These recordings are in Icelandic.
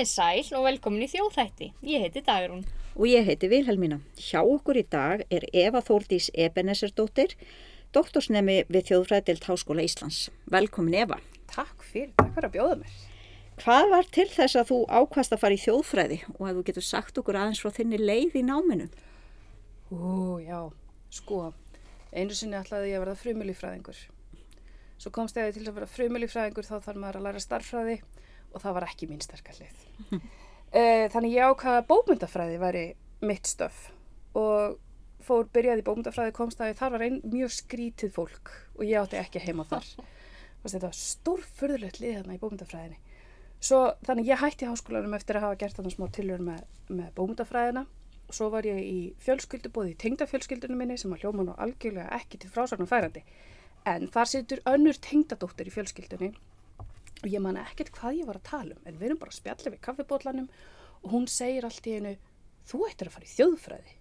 Komið sæl og velkomin í þjóðþætti. Ég heiti Dagrún. Og ég heiti Vilhelmína. Hjá okkur í dag er Eva Þóldís Ebenesersdóttir, doktorsnemi við Þjóðfræðild Háskóla Íslands. Velkomin Eva. Takk fyrir, takk fyrir að bjóða mér. Hvað var til þess að þú ákvast að fara í þjóðfræði og að þú getur sagt okkur aðeins frá þinni leið í náminu? Ú, já, sko, einu sinni ætlaði ég að verða frumulífræðingur. Svo komst ég til að vera frumulífræðingur þá þarf maður að læra starffræði og það var ekki mín sterkallið. Þannig ég ákvaða að bókmyndafræði væri mitt stöf og fór byrjaði bókmyndafræði komst að þar var einn mjög skrítið fólk og ég átti ekki heima þar. Þetta var stórfurðulegt lið þarna í bókmyndafræðinni. Svo þannig ég hætti háskólanum eftir að hafa gert þarna smá tilhör með, með bókmyndafræðina og svo var ég í fjölskyldu, bóði í tengdafjölskyldunum minni sem að hljóma nú algjörlega ekki til frásagnum færandi. En þar situr önnur tengdadóttir í fjölskyldunni og ég man ekkert hvað ég var að tala um en við erum bara að spjalla við kaffibótlanum og hún segir allt í einu þú ættir að fara í þjóðfræði.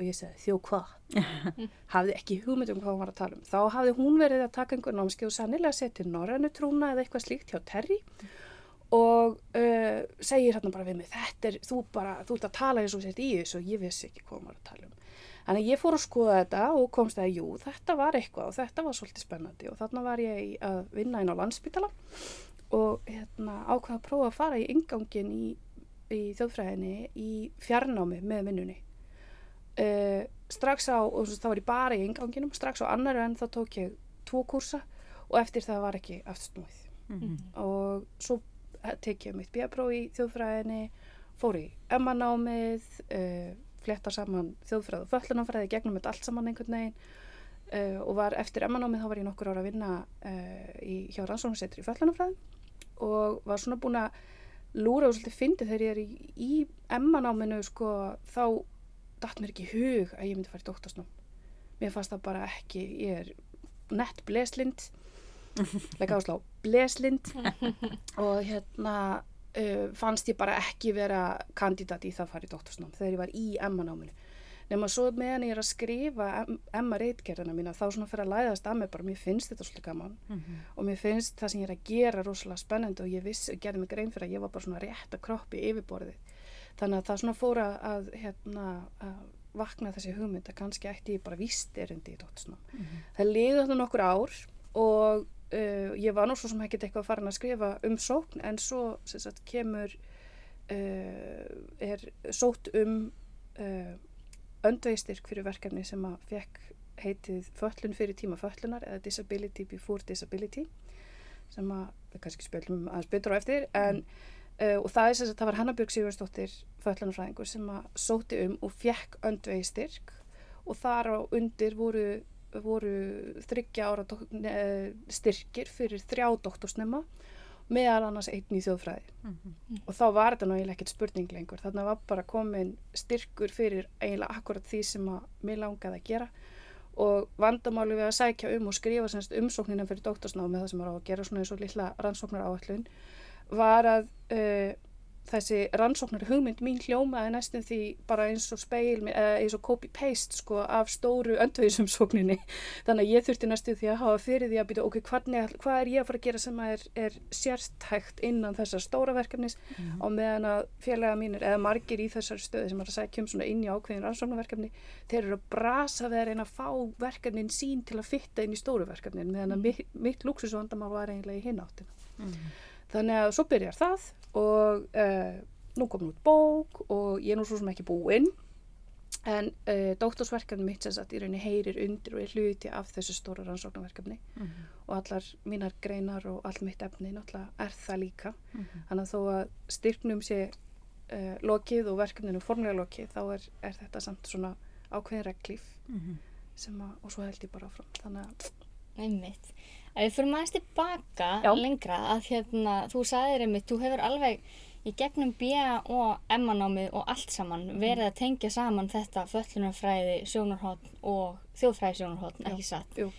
Og ég segi þjó hvað? Hafði ekki hugmynd um hvað hún var að tala um. Þá hafði hún verið að taka einhvern námskeið og sannilega seti norrænu trúna eða eitthvað slíkt hjá Terri og uh, segir hérna bara við mig þetta er, þú bara, þú ert að tala eins og sért í þessu og ég vissi ekki hvað hún var að tala um. Þannig að ég fór að skoða þetta og komst að jú, þetta var eitthvað og þetta var svolítið spennandi. Og þarna var ég að vinna inn á landsbytala og hérna, ákvaða að prófa að fara í ingangin í, í þjóðfræðinni í fjarnámi með vinnunni. Uh, strax á, og það var ég bara í inganginum, strax á annar en þá tók ég tvo kursa og eftir það var ekki aftsnúið. Mm -hmm. Og svo tek ég mitt bjapróf í þjóðfræðinni, fór í emmanámið, uh, fletta saman þjóðfræð og föllunamfræði gegnum þetta allt saman einhvern veginn uh, og var eftir emmanámið þá var ég nokkur ára að vinna í, hjá rannsóknarsetri í föllunamfræði og var svona búin að lúra og svolítið fyndi þegar ég er í, í emmanáminu sko þá dætt mér ekki hug að ég myndi fara í doktorsnám. Mér fannst það bara ekki ég er nett bleslind leika áslá bleslind og hérna Uh, fannst ég bara ekki vera kandidat í það að fara í doktorsnám þegar ég var í emmanáminu nema svo meðan ég er að skrifa emma reitgerðina mína þá svona fyrir að læðast að mig bara mér finnst þetta svolítið gaman mm -hmm. og mér finnst það sem ég er að gera rosalega spennandi og ég vissi, gerði mig grein fyrir að ég var bara svona rétt að kroppi yfirborðið þannig að það svona fóra að, hérna, að vakna þessi hugmynd að kannski ætti ég bara vist erundi í doktorsnám mm -hmm. það liði þetta nokkur ár og Uh, ég var nú svo sem ekkert eitthvað farin að skrifa um sókn en svo sagt, kemur uh, er sótt um uh, öndveistyrk fyrir verkefni sem að fekk heitið föllun fyrir tíma föllunar eða disability before disability sem að við kannski spilum aðeins betur á eftir en, og það er sem að það var Hannabjörg Sigurstóttir föllunarfræðingur sem að sótti um og fekk öndveistyrk og þar á undir voru voru þryggja ára styrkir fyrir þrjá doktorsnema meðal annars einn í þjóðfræði. Mm -hmm. og þá var þetta náttúrulega ekkert spurning lengur. Þannig að var bara komin styrkur fyrir eiginlega akkurat því sem að mér langaði að gera. Og vandamáli við að sækja um og skrifa semst umsóknina fyrir doktorsnámi það sem var á að gera svona eins og lilla rannsóknar áallun var að uh, þessi rannsóknar hugmynd mín hljómaði næstum því bara eins og speil eða eins og copy-paste sko af stóru öndvegisumsókninni þannig að ég þurfti næstum því að hafa fyrir því að byrja ok, hvernig, hvað er ég að fara að gera sem er, er sérstækt innan þessar stóra verkefnis mm -hmm. og meðan að félaga mínir eða margir í þessar stöði sem er að sækja um svona inn í ákveðin rannsóknarverkefni þeir eru að brasa við að reyna að fá verkefnin sín til að fitta inn í stóru verkefnin meðan að -hmm. mitt, mitt þannig að svo byrjar það og uh, nú kom nút bók og ég er nú svo sem ekki búinn en uh, dóttorsverkefni mitt sem sagt í rauninni heyrir undir og er hluti af þessu stóra rannsóknarverkefni mm -hmm. og allar mínar greinar og allt mitt efni náttúrulega er það líka mm -hmm. þannig að þó að styrknum sé uh, lokið og verkefninu formlega lokið þá er, er þetta samt svona ákveðin reglíf mm -hmm. sem að, og svo held ég bara áfram þannig að Einmitt. Ef við fyrir maður tilbaka Já. lengra að hérna, þú sagðir einmitt, þú hefur alveg í gegnum B.A. og M.A.námið og allt saman mm. verið að tengja saman þetta föllunarfræði, sjónarhóttn og þjóðfræði sjónarhóttn, ekki satt. Jú.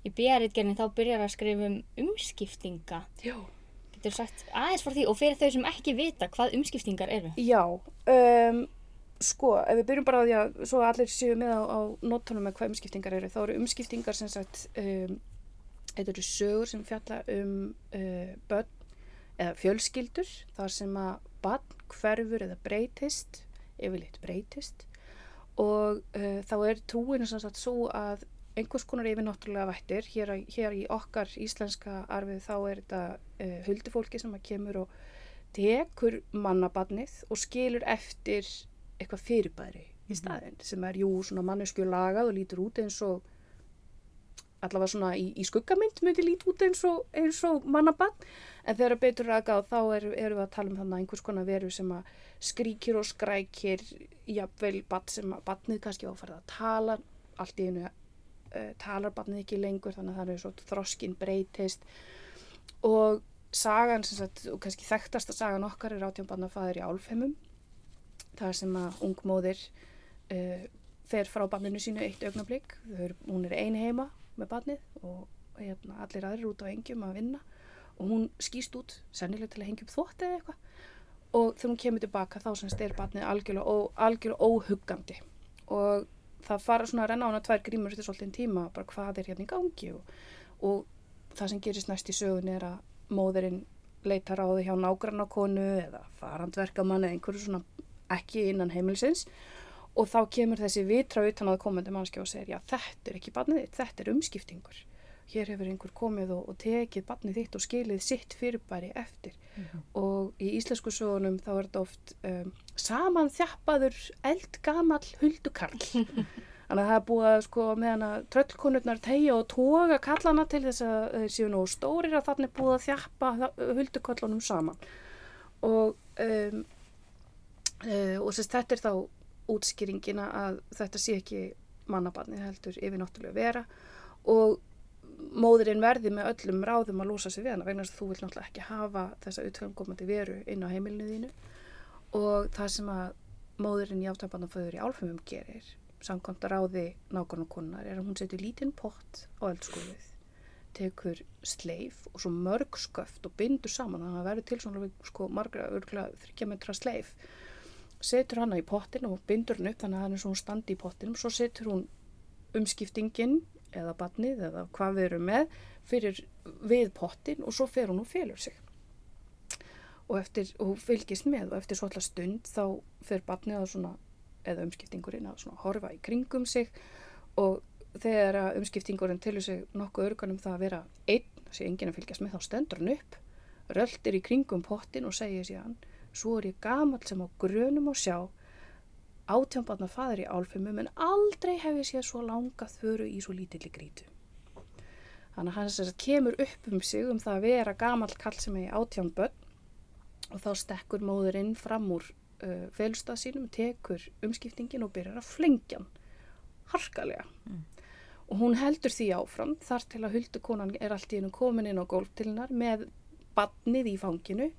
Í B.A.ritgerðin þá byrjar að skrifa um umskiptinga. Já. Getur sagt aðeins fyrir því og fyrir þau sem ekki vita hvað umskiptingar eru. Já, um, sko, ef við byrjum bara á því að svo allir séu með á, á nótunum með hvað umskiptingar eru, þá eru umskiptingar sem sagt um, þetta eru sögur sem fjalla um uh, börn eða fjölskyldur þar sem að barn hverfur eða breytist, yfirleitt breytist og uh, þá er trúinu sem sagt svo að einhvers konar yfirnáttúrulega vættir hér, hér í okkar íslenska arfið þá er þetta uh, huldufólki sem að kemur og tekur mannabarnið og skilur eftir eitthvað fyrirbæri í mhm. staðin mm. sem er jú svona mannesku lagað og lítur út eins og allavega svona í, í skuggamind myndi lít út eins og, og mannabann en þegar betur aðgáð þá erum er við að tala um þannig einhvers konar veru sem að skríkir og skrækir jafnvel bann sem að bannið kannski áfærið að tala. Allt í einu uh, talar bannið ekki lengur þannig að það er svona þroskin breytist. Og sagan sem sagt og kannski þekktasta sagan okkar er átjánbannafæður í álfheimum það sem að ungmóðir uh, fer frá banninu sínu eitt augnablík hún er ein heima með barnið og hérna, allir aðrir út á engjum að vinna. Og hún skýst út sennilega til að hengja upp þótt eða eitthvað. Og þegar hún kemur tilbaka þá semst er barnið algjörlega, ó, algjörlega óhuggandi. Og það fara svona að renna á hana tvær grímur eftir svolítið tíma bara hvað er hérna í gangi og, og það sem gerist næst í sögun er að móðurinn leitar á því hjá nágrannakonu eða farandverkamann eða einhverju svona ekki innan heimilsins og þá kemur þessi vitra utan að komandi mannskja og segir já þetta er ekki barnið þitt, þetta er umskiptingur. Hér hefur einhver komið og, og tekið barnið þitt og skilið sitt fyrirbæri eftir. Mm -hmm. og í íslensku sögunum þá er þetta oft um, saman þjappaður eldgamall huldukarl. Þannig að það er búið að sko meðan að tröllkonurnar tegja og toga kallana til þess að þeir séu nú stórir að þannig búið að þjappa huldukarlunum saman. Og um, uh, og sérst þetta er þá útskýringina að þetta sé ekki mannabarni heldur yfir náttúrulega vera. Og móðurinn verði með öllum ráðum að losa sig við hana vegna þess að þú vil náttúrulega ekki hafa þessa utfengkomandi veru inn á heimilinu þínu. Og það sem að móðurinn í áttabandanföður í álfumum gerir samkvæmt að ráði nákvæmlega konar er að hún setur lítinn pott á eldskóluð tekur sleif og svo mörg sköft og bindur saman. Þannig að það verður til svona sko margra örgla þryggja metra sleif setur hana í pottin og bindur hann upp þannig að hann er svona standi í pottinum. Svo setur hún umskiptingin eða badnið eða hvað við erum með fyrir við pottin og svo fer hún og félur sig. Og eftir, og hún fylgist með og eftir svolítið stund þá fer badnið að svona, eða umskiptingurinn að svona horfa í kringum sig og þegar umskiptingurinn tilur sig nokkuð örganum það að vera einn, þess að enginn að fylgjast með þá stendur hann upp röldir í kringum pottin og segir síðan svo er ég gamal sem á grunum og sjá átjánbarna fadur í álfumum en aldrei hef ég séð svo langa þöru í svo lítilli grítu. Þannig að hann kemur upp um sig um það að vera gamal kall sem er í átjánbönn og þá stekkur móðurinn fram úr uh, felstað sínum, tekur umskiptingin og byrjar að flengja hann harkalega. Mm. Og hún heldur því áfram þar til að huldukonan er allt í hennu komin inn á gólf til hennar með badnið í fanginu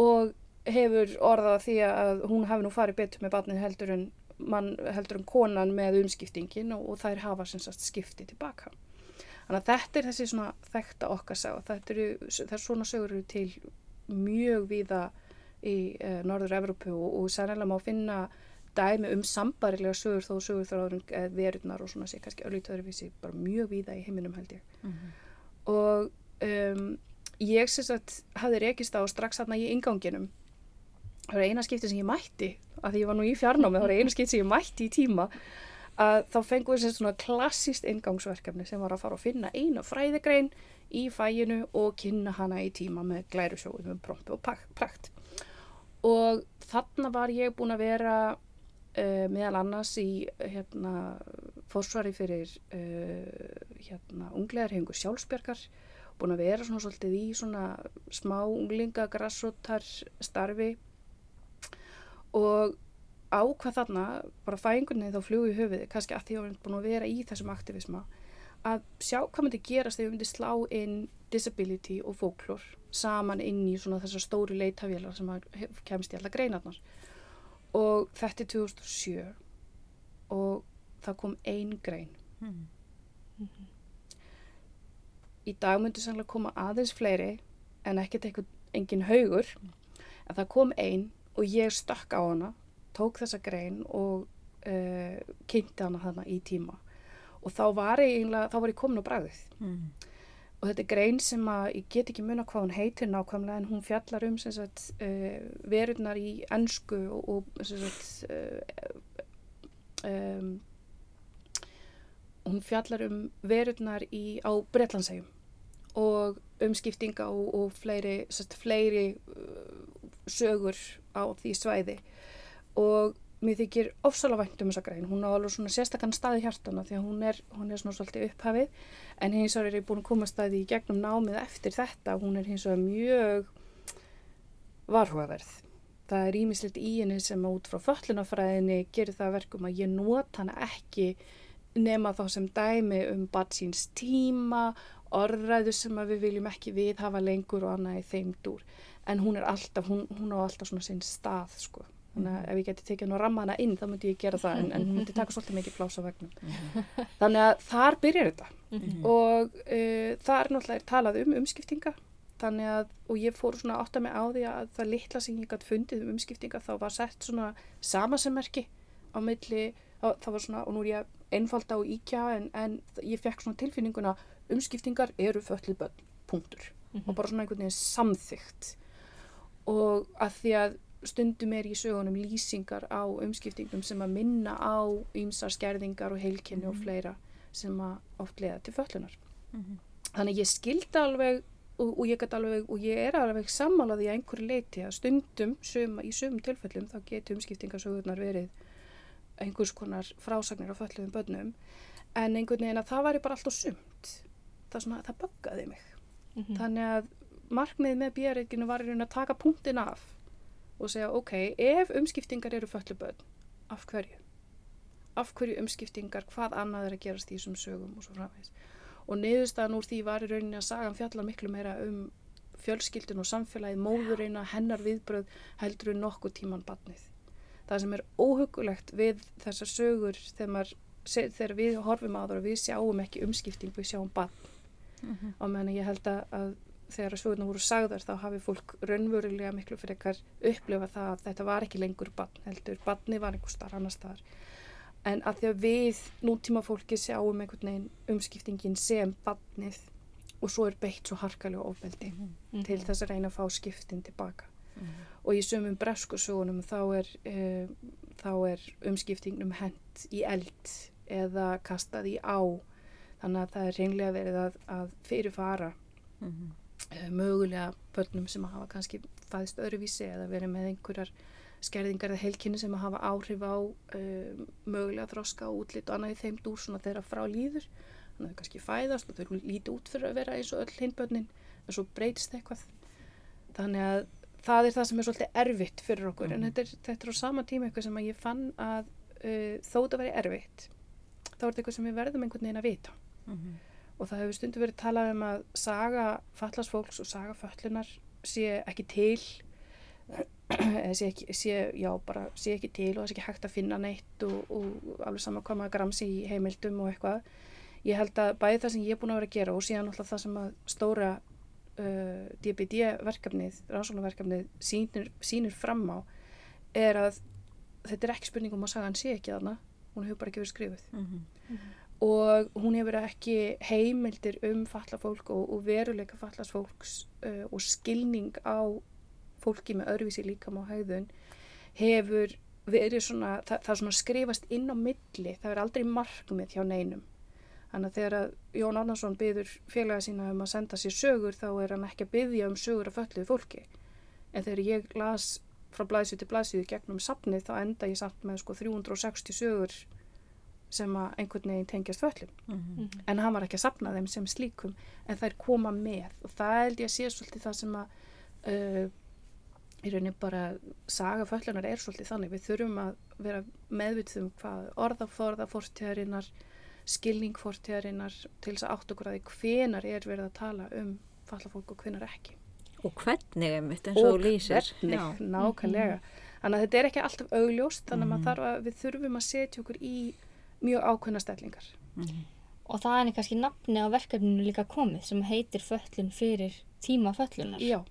og hefur orðað því að hún hafi nú farið betur með barnið heldur en, man, heldur en konan með umskiptingin og, og þær hafa sagt, skiptið tilbaka. Þannig að þetta er þessi svona þekta okkar sá. Það er svona sögur eru til mjög víða í eh, Norður Evrópu og, og sannlega má finna dæmi um sambarilega sögur þó sögur þar áður eh, verunar og svona sé kannski öllítöðurvísi bara mjög víða í heiminum held ég. Mm -hmm. Og um, ég syns að hafði rekist á strax aðna í inganginum það var eina skipti sem ég mætti að því ég var nú í fjarnámi, það var eina skipti sem ég mætti í tíma að þá við sér svona klassist ingangsverkefni sem var að fara að finna eina fræðegrein í fæinu og kynna hana í tíma með glærusjóðum um prompi og prækt og þarna var ég búin að vera uh, meðal annars í hérna, fórsvari fyrir uh, hérna, unglegarhefingu sjálfsbjörgar búin að vera svona svolítið í svona smá unglinga grassrótar starfi og ákvað þarna, bara fæingunni þá fljóðu í höfuði, kannski að því að við erum búin að vera í þessum aktivisma, að sjá hvað myndi gerast þegar við myndi slá inn disability og folklór saman inn í svona þessar stóri leitavélar sem kemst í alla greinarnar og þetta er 2007 og það kom ein grein mm -hmm. í dag myndi sannlega koma aðeins fleiri en ekkert eitthvað engin haugur en það kom ein og ég stökk á hana, tók þessa grein og uh, kynnti hana þarna í tíma. Og þá var ég, einlega, þá var ég komin á bræðið mm. og þetta er grein sem að ég get ekki munna hvað hún heitir nákvæmlega en hún fjallar um sagt, uh, verurnar í ennsku og, og sagt, uh, um, hún fjallar um verurnar í, á Breitlandsegjum og umskiptinga og, og fleiri, sagt, fleiri sögur á því svæði og mér þykir ofsalega vænt um þessa grein, hún á alveg svona sérstakann staði hjartana því að hún er, hún er svona svolítið upphafið en hins vegar er ég búin að koma staði í gegnum námið eftir þetta, hún er hins vegar mjög varhugaverð. Það er ímislegt í henni sem út frá föllunafræðinni gerir það verkum að ég nota hana ekki nema þá sem dæmi um badsíns tíma, orðræðu sem við viljum ekki viðhafa lengur og annað í þeim dúr. En hún er alltaf, hún, hún á alltaf svona sinn stað sko. Þannig að ef ég geti tekið nú rammana inn þá myndi ég gera það en, en hún myndi taka svolítið mikið plása vegnum þannig að þar byrjar þetta. Mhm. og uh, það er náttúrulega talað um umskiptinga. Þannig að, og ég fór svona átt að mig á því að það litla sem ég gæti fundið um umskiptinga þá var sett svona samasemmerki á milli, á, það var svona og nú er ég einfald á íkja en, en ég fekk svona tilfinninguna umskiptingar eru föllið bönn, punktur. Mm -hmm. og bara svona einhvern veginn samþygt og að því að stundum er í sögunum lýsingar á umskiptingum sem að minna á ýmsar skerðingar og heilkenni mm -hmm. og mhm. fleira sem að oft leiða til föllunar. Mm -hmm. Þannig ég skildi alveg og, og ég get alveg og ég er alveg sammálaði að einhverju leiti að stundum suma, í sumum tilfellum þá getur umskiptingarsögurnar verið einhvers konar frásagnir á fölluðum börnum en einhvern veginn að það væri bara alltaf sumt. Það, það böggaði mig. Mm -hmm. Þannig að markmið með björreikinu var í raun að taka punktin af og segja ok, ef umskiptingar eru fölluböðn, af hverju? Af hverju umskiptingar, hvað annað er að gerast í þessum sögum og svo framvegs. Og niðurstaðan úr því var í rauninni að sagan fjalla miklu meira um fjölskyldun og samfélagið, móðurina, hennar viðbröð heldur við nokkuð tíman batnið. Það sem er óhugulegt við þessar sögur þegar, þegar við horfum á það og við sjáum ekki umskipting, við sjáum batn. Mm -hmm. Og meðan ég held að þegar sögurnar voru sagðar þá hafi fólk raunverulega miklu fyrir ekkar upplifa það að þetta var ekki lengur bann heldur, banni var einhver starf annar staðar en að því að við nútíma fólki sjáum einhvern veginn umskiptingin sem bannið og svo er beitt svo harkalega ofbeldi mm -hmm. til þess að reyna að fá skiptin tilbaka mm -hmm. og í sumum breskusögunum þá er, þá er umskiptingnum hent í eld eða kastað í á þannig að það er reynlega verið að, að fyrirfara mm -hmm. Eh, mögulega börnum sem hafa kannski fæðist öðruvísi eða verið með einhverjar skerðingar eða heilkinni sem hafa áhrif á uh, mögulega þroska og útlitt og annað í þeim dúr svona þeirra frá líður. Þannig að þau kannski fæðast og þau líti út fyrir að vera eins og öll hinn börnin en svo breytist eitthvað. Þannig að það er það sem er svolítið erfitt fyrir okkur mm. en þetta er, þetta er á sama tíma eitthvað sem ég fann að uh, þó þetta veri erfitt þá er þetta eitthvað sem við verðum einhvern veginn að vita. Mm -hmm og það hefur stundu verið talað um að saga fallasfólks og saga fallunar sé ekki til eða sé ekki, sé, já, bara, sé ekki til og það sé ekki hægt að finna neitt og, og alveg saman koma að gramsi í heimildum og eitthvað. Ég held að bæði það sem ég er búin að vera að gera og síðan alltaf það sem að stóra uh, DBD verkefnið rannsóknarverkefnið sínir, sínir fram á er að þetta er ekki spurning um að sagan sé ekki þarna. Hún hefur bara ekki verið skrifuð. Mm -hmm. Og hún hefur ekki heimildir um fallafólk og, og veruleika fallasfólks uh, og skilning á fólki með öðruvísi líkam á haugðun hefur verið svona, það, það svona skrifast inn á milli, það er aldrei markmið hjá neinum. Þannig að þegar að Jón Árnarsson byður félaga sína um að senda sér sögur þá er hann ekki að byðja um sögur af fölluðu fólki. En þegar ég las frá blæsið til blæsið gegnum sapnið þá enda ég samt með sko 360 sögur sem að einhvern veginn tengjast föllum mm -hmm. en hann var ekki að sapna þeim sem slíkum en þær koma með. Og það held ég að sé svolítið það sem að uh, í rauninni bara saga föllunar er svolítið þannig. Við þurfum að vera meðvitðum hvað orðaforða fórstíðarinnar skilning fórstíðarinnar til þess að átt okkur að því hvenar er verið að tala um fallafólk og hvenar ekki. Og hvernig er mitt eins og lýsir. og hvernig, nákvæmlega. Mm -hmm. þannig að þetta er ekki alltaf augljóst þannig að mm -hmm. að við þurfum að setja okkur í mjög ákveðna stellingar. Mm -hmm. Og það er kannski nafni á verkefninu líka komið sem heitir föllun fyrir tíma föllunar. Já,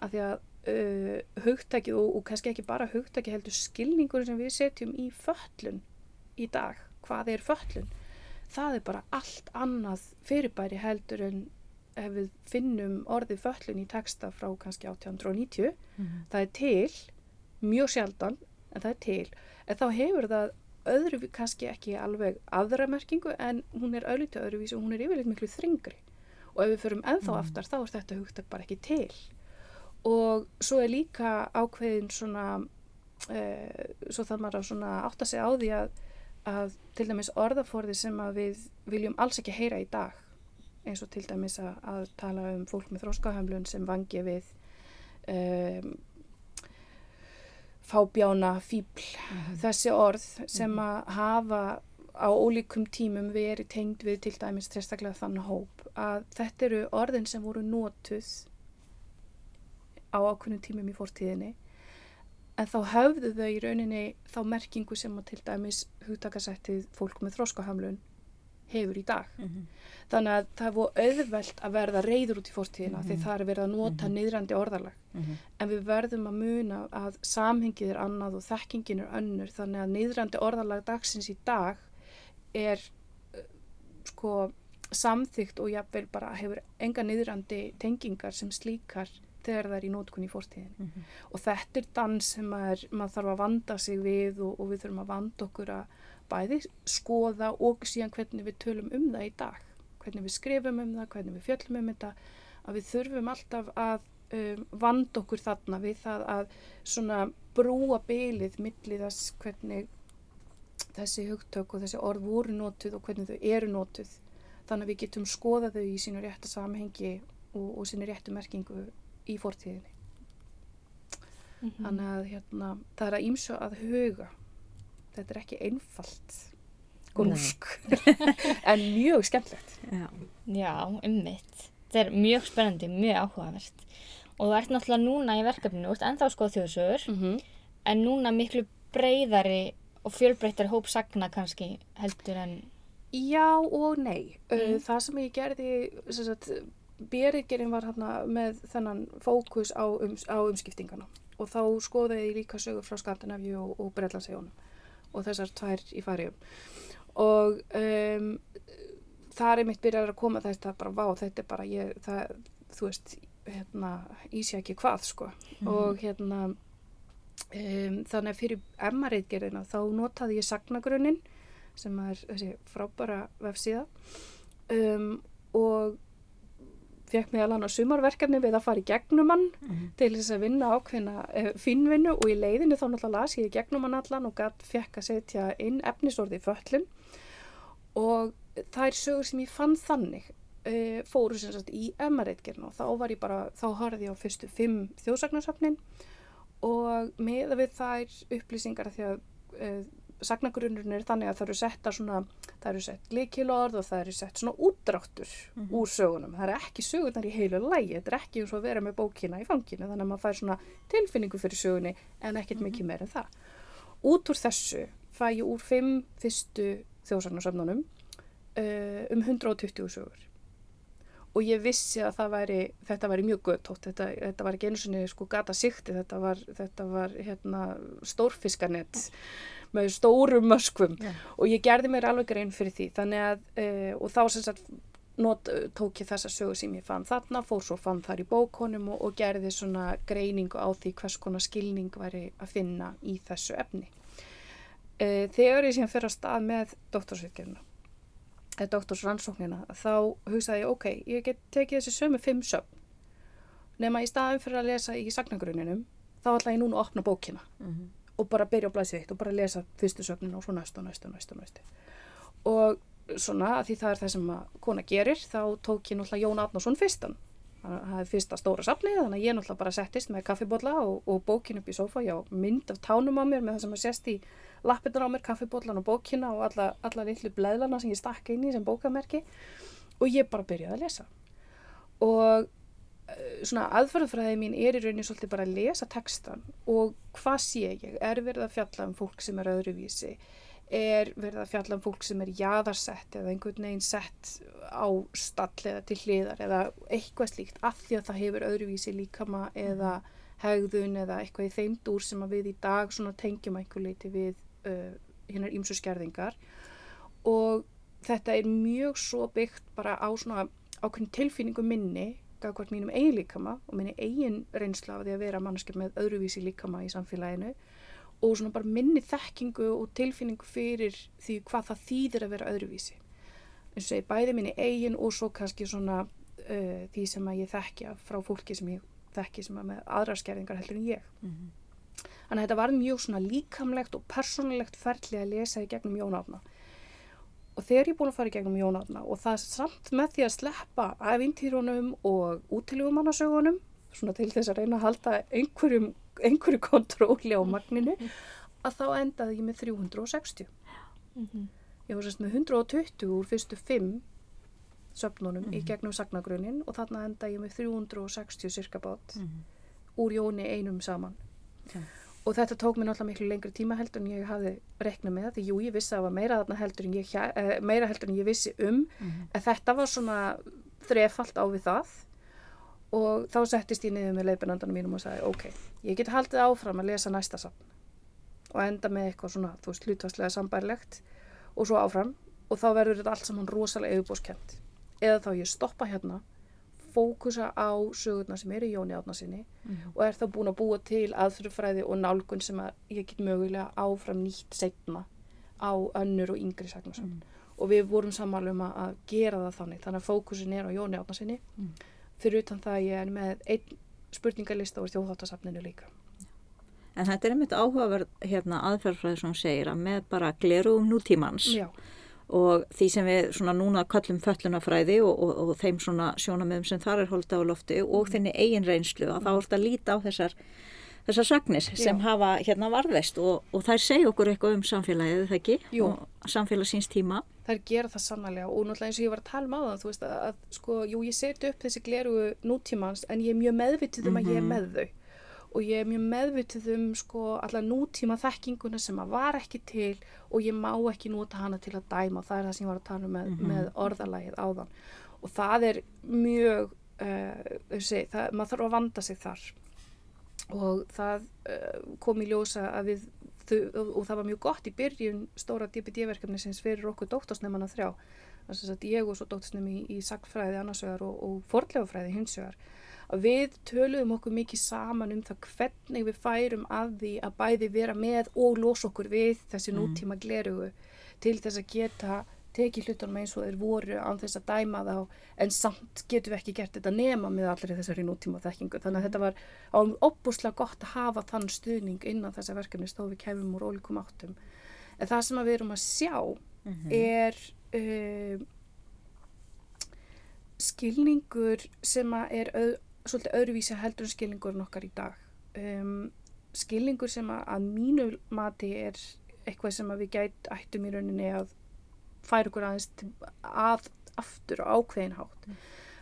af því að uh, hugtæki og, og kannski ekki bara hugtæki heldur skilningur sem við setjum í föllun í dag, hvað er föllun, það er bara allt annað fyrirbæri heldur en ef við finnum orðið föllun í texta frá kannski 1890 Mhm. það er til, mjög sjaldan en það er til, en þá hefur það öðru kannski ekki alveg aðra merkingu en hún er auðvitað öðruvísi og hún er yfirleitt miklu þringri og ef við förum ennþá aftar þá er þetta hugtak bara ekki til. Og svo er líka ákveðin svona uh, svo þarf maður að svona átta sig á því að, að til dæmis orðaforði sem að við viljum alls ekki heyra í dag eins og til dæmis að, að tala um fólk með þróskahömlun sem vangi við um, fábjána, fíbl þessi orð sem að hafa á ólíkum tímum verið tengd við til dæmis trestaklega þann hóp að þetta eru orðin sem voru notuð á ákveðnum tímum í fórtíðinni en þá höfðu þau í rauninni þá merkingu sem að til dæmis hugtakasættið fólk með þróskahamlun hefur í dag. Mhm. Þannig að það er voru auðvelt að verða reyður út í fórstíðina því það er verið að nota mm niðrandi orðalag. Mhm. En við verðum að muna að samhengið er annað og þekkingin er önnur þannig að niðrandi orðalag dagsins í dag er uh, sko samþygt og jafnvel bara hefur enga niðrandi tengingar sem slíkar þegar það er í nótkun í fórstíðinni. Mhm. Og þetta er dans sem maður þarf að vanda sig við og, og við þurfum að vanda okkur að bæði skoða og síðan hvernig við tölum um það í dag. Hvernig við skrifum um það, hvernig við fjöllum um þetta. Að við þurfum alltaf að um, vanda okkur þarna við það að svona brúa bylið millið þess hvernig þessi hugtök og þessi orð voru notuð og hvernig þau eru notuð. Þannig að við getum skoða þau í sínu rétta samhengi og, og sínu réttu merkingu í fortíðinni. Mhm. Þannig að hérna, það er að ímsu að huga. Þetta er ekki einfalt grúsk, en mjög skemmtlegt. Já. Já, ummitt. Þetta er mjög spennandi, mjög áhugavert. Og þú ert náttúrulega núna í verkefninu, þú ert ennþá skoð þjóðsögur, Mm -hmm. en núna miklu breyðari og fjölbreytari hóp sagna kannski heldur en... Já og nei. Mm. Það sem ég gerði, sem sagt, Berigerinn var hérna með þennan fókus á, um, á umskiptingana og þá skoðaði ég líka sögur frá Skandinavíu og, og Breitlandssegunum og þessar tvær í fariðum og um, það er mitt byrjar að koma þess að bara vá þetta er bara ég, það, þú veist, hérna, ísja ekki hvað sko. Og hérna um, þannig að fyrir emmareitgerðina þá notaði ég sagnagrunnin sem er þessi frábæra vefsíða. Um, og fekk mig alveg á sumarverkefni við að fara í gegnum hann Mhm. til þess að vinna ákveðna uh, finnvinnu og í leiðinu þá náttúrulega las ég í gegnum hann allan og gætt fekk að setja inn efnisorði í föllin og það er sögur sem ég fann þannig uh, fóru sem sagt í emmareitgerna og þá var ég bara, þá horfði ég á fyrstu fimm þjóðsagnarsafnin og með við þær upplýsingar af því að uh, sagnagrunnurinn er þannig að það eru setta svona, það eru sett likilorð og það eru sett svona útdráttur úr sögunum. Það er ekki sögunar í heilu lægi, þetta er ekki eins og að vera með bókina í fanginu, þannig að maður fær svona tilfinningu fyrir sögunni en ekkert mikið meira en það. Út úr þessu fæ ég úr fimm fyrstu þjóðsagnarsöfnunum uh, um 120 sögur og ég vissi að það væri, þetta væri mjög göttótt, þetta, þetta var ekki einu sinni sko gata sikti, þetta var, þetta var hérna stórfiskanett með stórum möskvum Já. og ég gerði mér alveg grein fyrir því þannig að, uh, og þá sem sagt not, tók ég þessa sögu sem ég fann þarna, fór svo fann þar í bókonum og, og gerði svona greiningu á því hvers konar skilning væri að finna í þessu efni. Uh, þegar ég síðan fyrir að stað með doktorsvitkjörna, eða doktorsrannsóknina, þá hugsaði ég, ok, ég get tekið þessi sömu fimm söfn, nema í staðin fyrir að lesa í sagnagrunninum, þá ætla ég núna að opna bókina Mhm. Og bara byrja á blæsið eitt og bara lesa fyrstu sögnin og svo næstu og næstu og næstu og næstu. Og svona, því það er það sem að kona gerir, þá tók ég náttúrulega Jón Adnarsson fyrstan. Það er fyrsta stóra safnið, þannig að ég náttúrulega bara settist með kaffibólla og, og bókin upp í sófa, já, mynd af tánum á mér með það sem að sést í lappirnar á mér, kaffibóllan og bókina og alla, alla litlu bleðlana sem ég stakka inn í sem bókamerki og ég bara byrjaði að lesa. Og svona aðferðafræði mín er í rauninni svolítið bara að lesa textan og hvað sé ég, er verið að fjalla um fólk sem er öðruvísi, er verið að fjalla um fólk sem er jaðarsett eða einhvern veginn sett á stall eða til hliðar eða eitthvað slíkt af því að það hefur öðruvísi líkama eða hegðun eða eitthvað í þeim dúr sem við í dag svona tengjum einhver leiti við uh, hinnar ímsu skerðingar. Og þetta er mjög svo byggt bara á svona ákveðin tilfinningu minni gafkvært mínum eigin líkama og minni eigin reynsla af því að vera mannskip með öðruvísi líkama í samfélaginu og svona bara minni þekkingu og tilfinningu fyrir því hvað það þýðir að vera öðruvísi eins og segi bæði minni eigin og svo kannski svona uh, því sem að ég þekkja frá fólki sem ég þekki sem er með aðra skerðingar heldur en ég Mm -hmm. Þannig að þetta var mjög svona líkamlegt og persónulegt ferli að lesa í gegnum Jónátna. Og þegar ég er búin að fara í gegnum Jónátna og það er samt með því að sleppa æfintýrunum og útilegumannasögunum, svona til þess að reyna að halda einhverjum, einhverju kontróli á magninu, að þá endaði ég með 360. Mm -hmm. Ég var sérst með 120 úr fyrstu 5 söfnunum Mhm. í gegnum sagnagrunin og þarna endaði ég með 360 cirka bát Mm -hmm. úr Jóni einum saman. Já. Og þetta tók mér náttúrulega miklu lengri tíma heldur en ég hafði reknað með því jú, ég vissi að það var meira þarna heldur en ég, eh, meira heldur en ég vissi um en þetta var svona þrefalt á við það. Og þá settist ég niður með leifinandanum mínum og sagði ok, ég get haldið áfram að lesa næsta safn og enda með eitthvað svona, þú veist, hlutvarslega sambærlegt og svo áfram. Og þá verður þetta allt saman rosalega yfirbóskent eða þá ég stoppa hérna fókusa á sögurnar sem eru í Jóni Átnarsinni og er þá búin að búa til aðfyrirfræði og nálgun sem að ég get mögulega áfram nýtt setna á önnur og yngri sagnarsöfn og við vorum sammála um að, gera það þannig þannig að fókusin er á Jóni Átnarsinni Mm. fyrir utan það að ég er með einn spurningalista úr þjóðháttasafninu líka. En þetta er einmitt áhugaverð hérna, aðferðfræði sem segir að með bara glerugum nútímans. Já, og því sem við svona núna kallum föllunafræði og, og, og þeim svona sjónamöðum sem þar er holda á lofti og þinni eigin reynslu að þá er þetta að líta á þessar, þessar sagnir sem Já. hafa hérna varðveist og, og þær segja okkur eitthvað um samfélagið, það ekki? Jú. Og samfélag síns tíma. þær gera það sannlega og náttúrulega eins og ég var að tala um á það þú veist að, að sko, jú ég seti upp þessi glerugu nútímans en ég er mjög meðvitið um að ég er Mhm. með þau og ég er mjög meðvitið um sko alla nútíma þekkinguna sem að var ekki til og ég má ekki nota hana til að dæma. Það er það sem ég var að tala um með, Mhm. með orðalægið áðan. Og það er mjög uh, þessi, það, maður þarf að vanda sig þar. Og það uh, kom í ljósa að við þau, og, það var mjög gott í byrjun stóra DPD-verkefni sem fyrir okkur dóttorsnefnana þrjá. Þess að ég og svo dóttorsnefni í, í sagfræði annarsvegar og, og forlegafræði hinsvegar að við töluðum okkur mikið saman um það hvernig við færum að því að bæði vera með og losa okkur við þessi Mm. nútíma glerugu til þess að geta tekið hlutunum eins og þeir voru án þess að dæma þá. En samt getum við ekki gert þetta nema með allri þessari nútíma þekkingu þannig að þetta var óbúslega gott að hafa þann stuðning innan þessa verkefni stóð við kemum úr ólíkum áttum. En það sem við erum að sjá er uh, skilningur sem er öð, svolítið öðruvísi heldur skilningurinn okkar í dag. Um, skilningur sem að, að mínu mati er eitthvað sem við gæt ættum í rauninni að færa okkur aðeins til, að aftur á ákveðin hátt.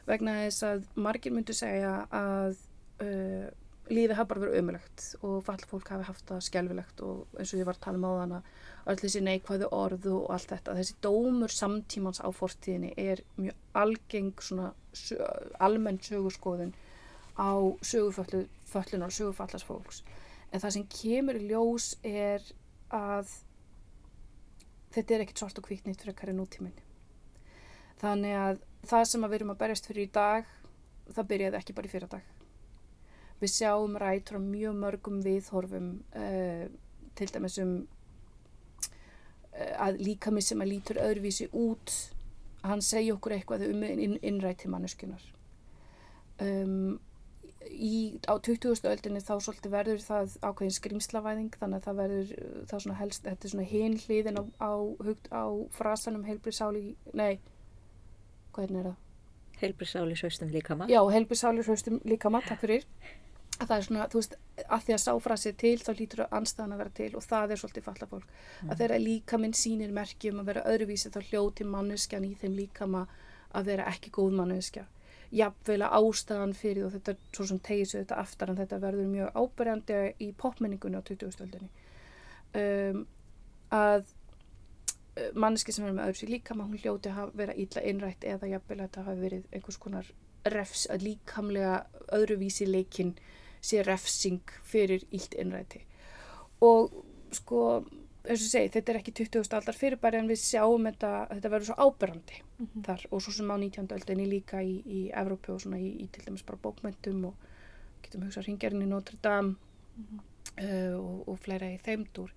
Vegna þess að margir myndu segja að uh, lífið hafa bara verið ömulegt og fall fólk hafi haft það skelvilegt og eins og ég var að tala um á þann að öll þessi neikvæðu orð og allt þetta þessi dómur samtímans á fortíðinni er mjög algeng svona almenn sögurskoðun á söguföllun og sögufallars fólks. En það sem kemur í ljós er að þetta er ekkert svart og hvítt nýtt fyrir hverju nútíminn. Þannig að það sem að við erum að berjast fyrir í dag það byrjaði ekki bara í fyrra dag við sjáum rætur á mjög mörgum viðhorfum uh, til dæmis um uh, að líkami sem að lítur öðruvísi út hann segja okkur eitthvað um inn, innræti manneskunar um, í, á 20. öldinni þá svolítið verður það ákveðin skrimslavæðing þannig að það verður uh, það svona helst, þetta er svona hin hliðin á, á, hugt, á frasanum heilbrisáli, nei hvernig er það? Heilbrisáli sveistum líka maður. Já, heilbrisáli hraustum líka maður, takk fyrir að það er svona, þú veist, að því að sáfrasið til þá lítur anstæðan að vera til og það er svolítið falla fólk, að þeirra líka minn sýnir merki um að vera öðruvísi þá hljóti manneskjan í þeim líkama að vera ekki góð manneskja jafnvel að ástæðan fyrir og þetta svo sem tegis þetta aftar en þetta verður mjög ábyrjandi í popmenningunni á 2000-öldinni um, að uh, manneski sem er með öðru sér líkama hún hljóti að vera illa innrætt eða jafnvel að þetta hafi verið einhvers konar refs, að líkamlega öðruvísi leikinn sé refsing fyrir illt innræti. Og sko eins og segi, þetta er ekki 20. aldar fyrirbæri en við sjáum þetta, þetta verður svo áberandi mm -hmm. þar og svo sem á 19. öldinni líka í, í Evrópu og svona í, í til dæmis bara bókmyndum og getum hugsað hringjarinn í Notre Dame mm -hmm. uh, og, og fleira í þeimdur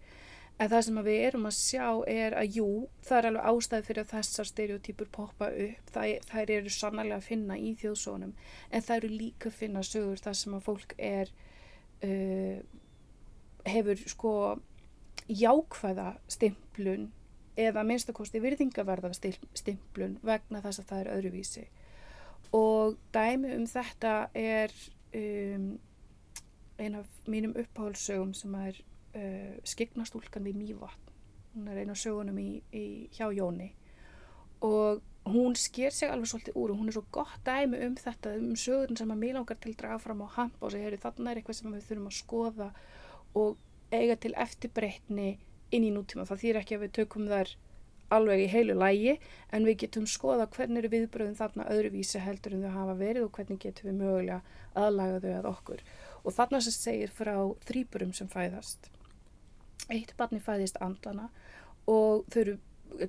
en það sem við erum að sjá er að jú, það er alveg ástæði fyrir að þessar stereotypur poppa upp það, þær eru sannlega að finna í þjóðsónum en það eru líka að finna sögur þar sem að fólk er uh, hefur sko jákvæða stimplun eða minnstakosti virðingaverða stimplun vegna þess að það er öðruvísi. Og dæmi um þetta er um, eina af mínum upphálsögum sem er uh, Skignastúlkan við Mývatn. Hún er eina af sögunum í, í hjá Jóni. Og hún sker sig alveg svolítið úr og hún er svo gott dæmi um þetta um sögurinn sem að mér langar til að draga fram á hamp og segja þannig er eitthvað sem við þurfum að skoða og eiga til eftirbreytni inn í nútíma. Það þýr ekki að við tökum þar alveg í heilu lægi en við getum skoða hvernig eru viðbröðum þarna öðruvísi heldur en þau hafa verið og hvernig getum við mögulega aðlaga þau að okkur. Og þarna sem segir frá þrýburum sem fæðast. Eitt barni fæðist andlana og þau eru,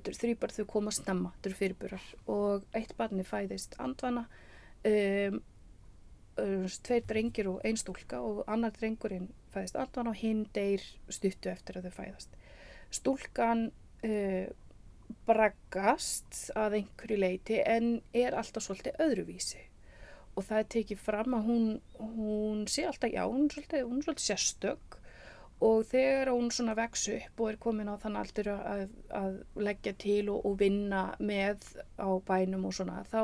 þrýbar þau koma snemma, þau eru fyrirburar og eitt barni fæðist andlana um, tveir drengir og einn stúlka og annar drengurinn fæðist allan og hinn deyr stuttu eftir að þau fæðast. Stúlkan uh, braggast að einhverju leiti en er alltaf svolítið öðruvísi og það tekið fram að hún, hún sé alltaf, já, hún er svolítið, hún er svolítið sérstök og þegar hún svona vex upp og er komin á þann aldur að, að leggja til og, og vinna með á bænum og svona, þá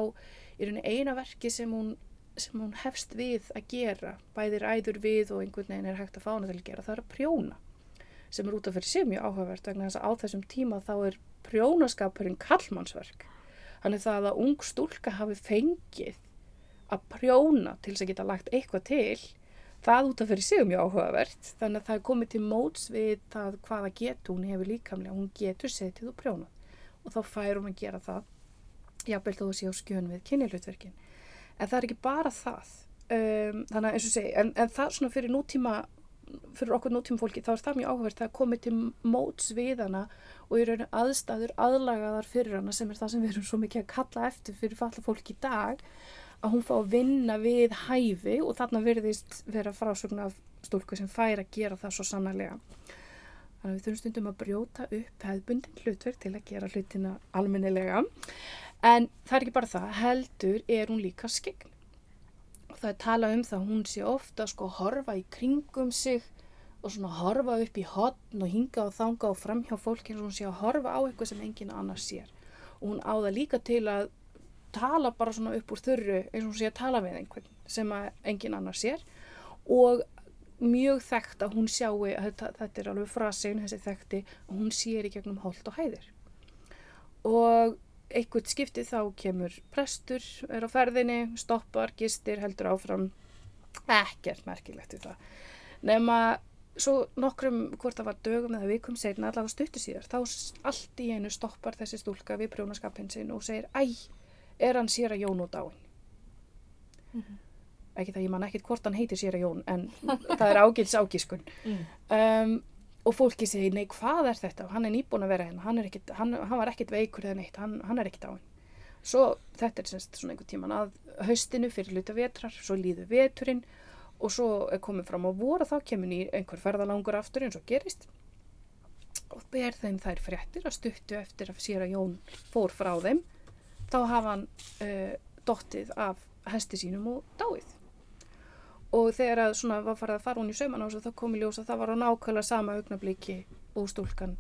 er henni eina verki sem hún sem hún hefst við að gera bæðir æður við og einhvern veginn er hægt að fána til að gera, það er að prjóna sem er út af fyrir sig mjög áhugavert vegna þess að á þessum tíma þá er prjónaskapurinn kallmannsverk þannig það að ung stúlka hafi fengið að prjóna til þess að geta lagt eitthvað til það út af fyrir sig mjög áhugavert þannig að það er komið til móts við það hvaða getur hún hefur líkamlega. Hún getur setið og prjónað og þá fær hún að gera það jafnveld þó að sé á skjön við kynilutverkin en það er ekki bara það. Um, þannig að eins og segi en, en það svona fyrir nútíma fyrir okkur nútíma fólki þá er það mjög áhverð það er komið til móts við hana og í rauninu aðstæður aðlagaðar fyrir hana sem er það sem við erum svo mikið að kalla eftir fyrir falla fólki í dag að hún fá að vinna við hæfi og þarna verðist vera frásögn af stúlku sem fær að gera það svo sannarlega. Þannig að við þurfum stundum að brjóta upp hefðbundin hlutverk til að gera hlutina almennilega En það er ekki bara það, heldur er hún líka skegn. Og það er talað um það að hún sé ofta sko horfa í kringum sig og svona horfa upp í hotn og hinga og þanga og framhjá fólkinn og hún sé að horfa á eitthvað sem enginn annars sér. Og hún áða líka til að tala bara svona upp úr þurru eins og hún sé að tala við einhvern sem enginn annars sér og mjög þekkt að hún sjáu, þetta, er alveg frasin þessi þekkti, að hún sér í gegnum holt og hæðir. Og einhvert skipti þá kemur prestur, er á ferðinni, stoppar, gistir, heldur áfram, ekkert merkilegt við það. Nefn að svo nokkrum, hvort það var dögum eða vikum segna, allavega stuttu síðar, þá allt í einu stoppar þessi stúlka við prjónaskapin sin og segir, æ, er hann sér að Jón út á henn? Mm -hmm. Ekki það, ég man ekkert hvort hann heitir sér að Jón, en það er ágils ágískun. Mm. Um, og fólki segi, nei hvað er þetta? Hann er nýbúin að vera hérna, hann, ekkit, hann, hann var ekkert veikur eða neitt, hann, hann er ekkert á henn svo þetta er semst svona einhver tíman að haustinu fyrir luta vetrar svo líður veturinn og svo er komið fram á voru þá kemur í einhver ferðalangur aftur eins og gerist og ber þeim þær fréttir að stuttu eftir að sér að Jón fór frá þeim þá hafa hann uh, dottið af hesti sínum og dáið og þegar að svona var farið að fara hún í sauman á þess að það kom í ljós að það var á nákvæmlega sama augnabliki og stúlkan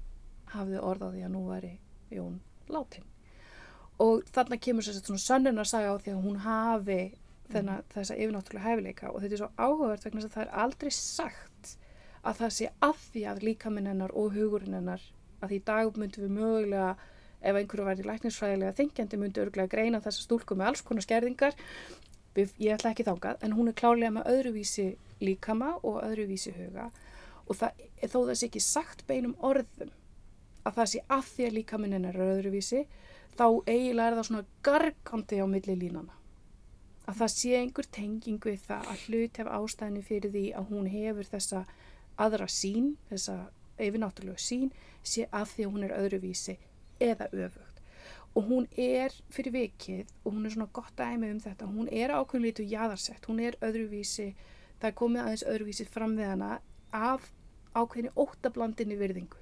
hafði orðaði að nú væri Jón látin og þarna kemur sér svona sönnun að sagja á því að hún hafi þennan, mm. þessa yfirnáttúrulega hæfileika. Og þetta er svo áhugavert vegna að það er aldrei sagt að það sé að því að líkaminn hennar og hugurinn hennar að því dag myndum við mögulega ef einhverju væri læknisfræðilega þingjandi myndi örgulega greina þessa stúlku með alls konar skerðingar ég ætla ekki þángað, en hún er klálega með öðruvísi líkama og öðruvísi huga og það, þó það sé ekki sagt beinum orðum að það sé að því að líkaminn er öðruvísi, þá eiginlega er það svona gargandi á milli línana. Að það sé einhver tenging við það að hlut hef ástæðinu fyrir því að hún hefur þessa aðra sín, þessa yfir náttúrulega sín sé að því að hún er öðruvísi eða öfugt. Og hún er fyrir vikið og hún er svona gott dæmi um þetta, hún er ákveðin litu jáðarsett, hún er öðruvísi, það er komið aðeins öðruvísi fram við hana af ákveðinni óttablandinni virðingu.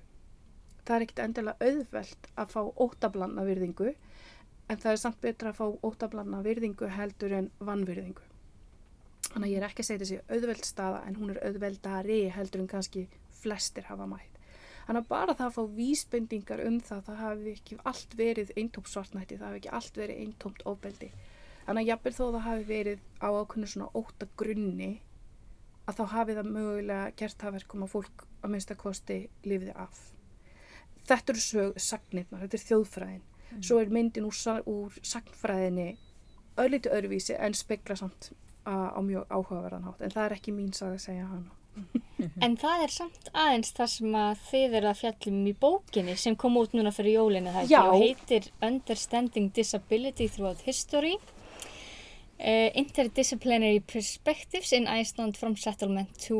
Það er ekkit endilega auðvelt að fá óttablandna virðingu en það er samt betra að fá óttablandna virðingu heldur en vannvirðingu. Þannig að ég er ekki að segja þessi auðveld staða en hún er auðveldari heldur en kannski flestir hafa mætt. Þannig að bara það að fá vísbendingar um það, það hafi ekki allt verið eintómt svartnætti, það hafi ekki allt verið eintómt ofbeldi. Þannig að jafnveg þó það hafi verið á ákveðinu svona óta grunni að þá hafi það mögulega gert það verkum að fólk að minnstakosti lifiði af. Þetta eru sög, sagnirnar, þetta er þjóðfræðin. Mm. Svo er myndin úr, úr sagnfræðinni ölliti öðruvísi en spekla samt á mjög áhugaverðan hátt. En það er ekki mín sag að segja hana. En það er samt aðeins það sem að þið eru að fjallum í bókinni sem kom út núna fyrir jólinu það Já. og heitir Understanding Disability Throughout History uh, Interdisciplinary Perspectives in Iceland from Settlement to,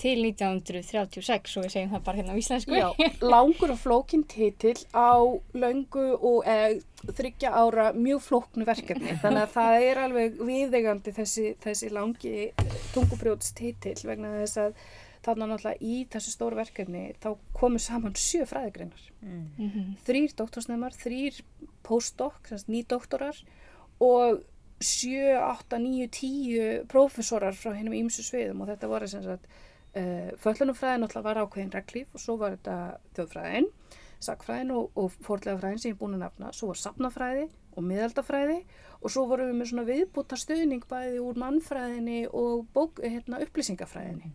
til 1936 og við segjum það bara hérna á íslensku Já, langur og flókin titill á löngu og e, þryggja ára mjög flóknu verkefni þannig að það er alveg viðegandi þessi, þessi langi tungubrjóts titill vegna þess að þannig náttúrulega í þessu stóru verkefni þá komu saman sjö fræðigreinar Mm. Mhm. þrýr doktorsnemar, þrýr postdoc, ný doktorar og 7, 8, 9, 10 prófessorar frá hennum ímsu sviðum og þetta voru sem sagt uh, föllunumfræðin náttúrulega var ákveðin reglíf og svo var þetta þjóðfræðin, sakfræðin og, og fórlegafræðin sem ég er búin að nafna, svo var safnafræði og miðaldafræði og svo vorum við með svona viðbúta stuðning bæði úr mannfræðinni og bók, hérna, upplýsingafræðinni.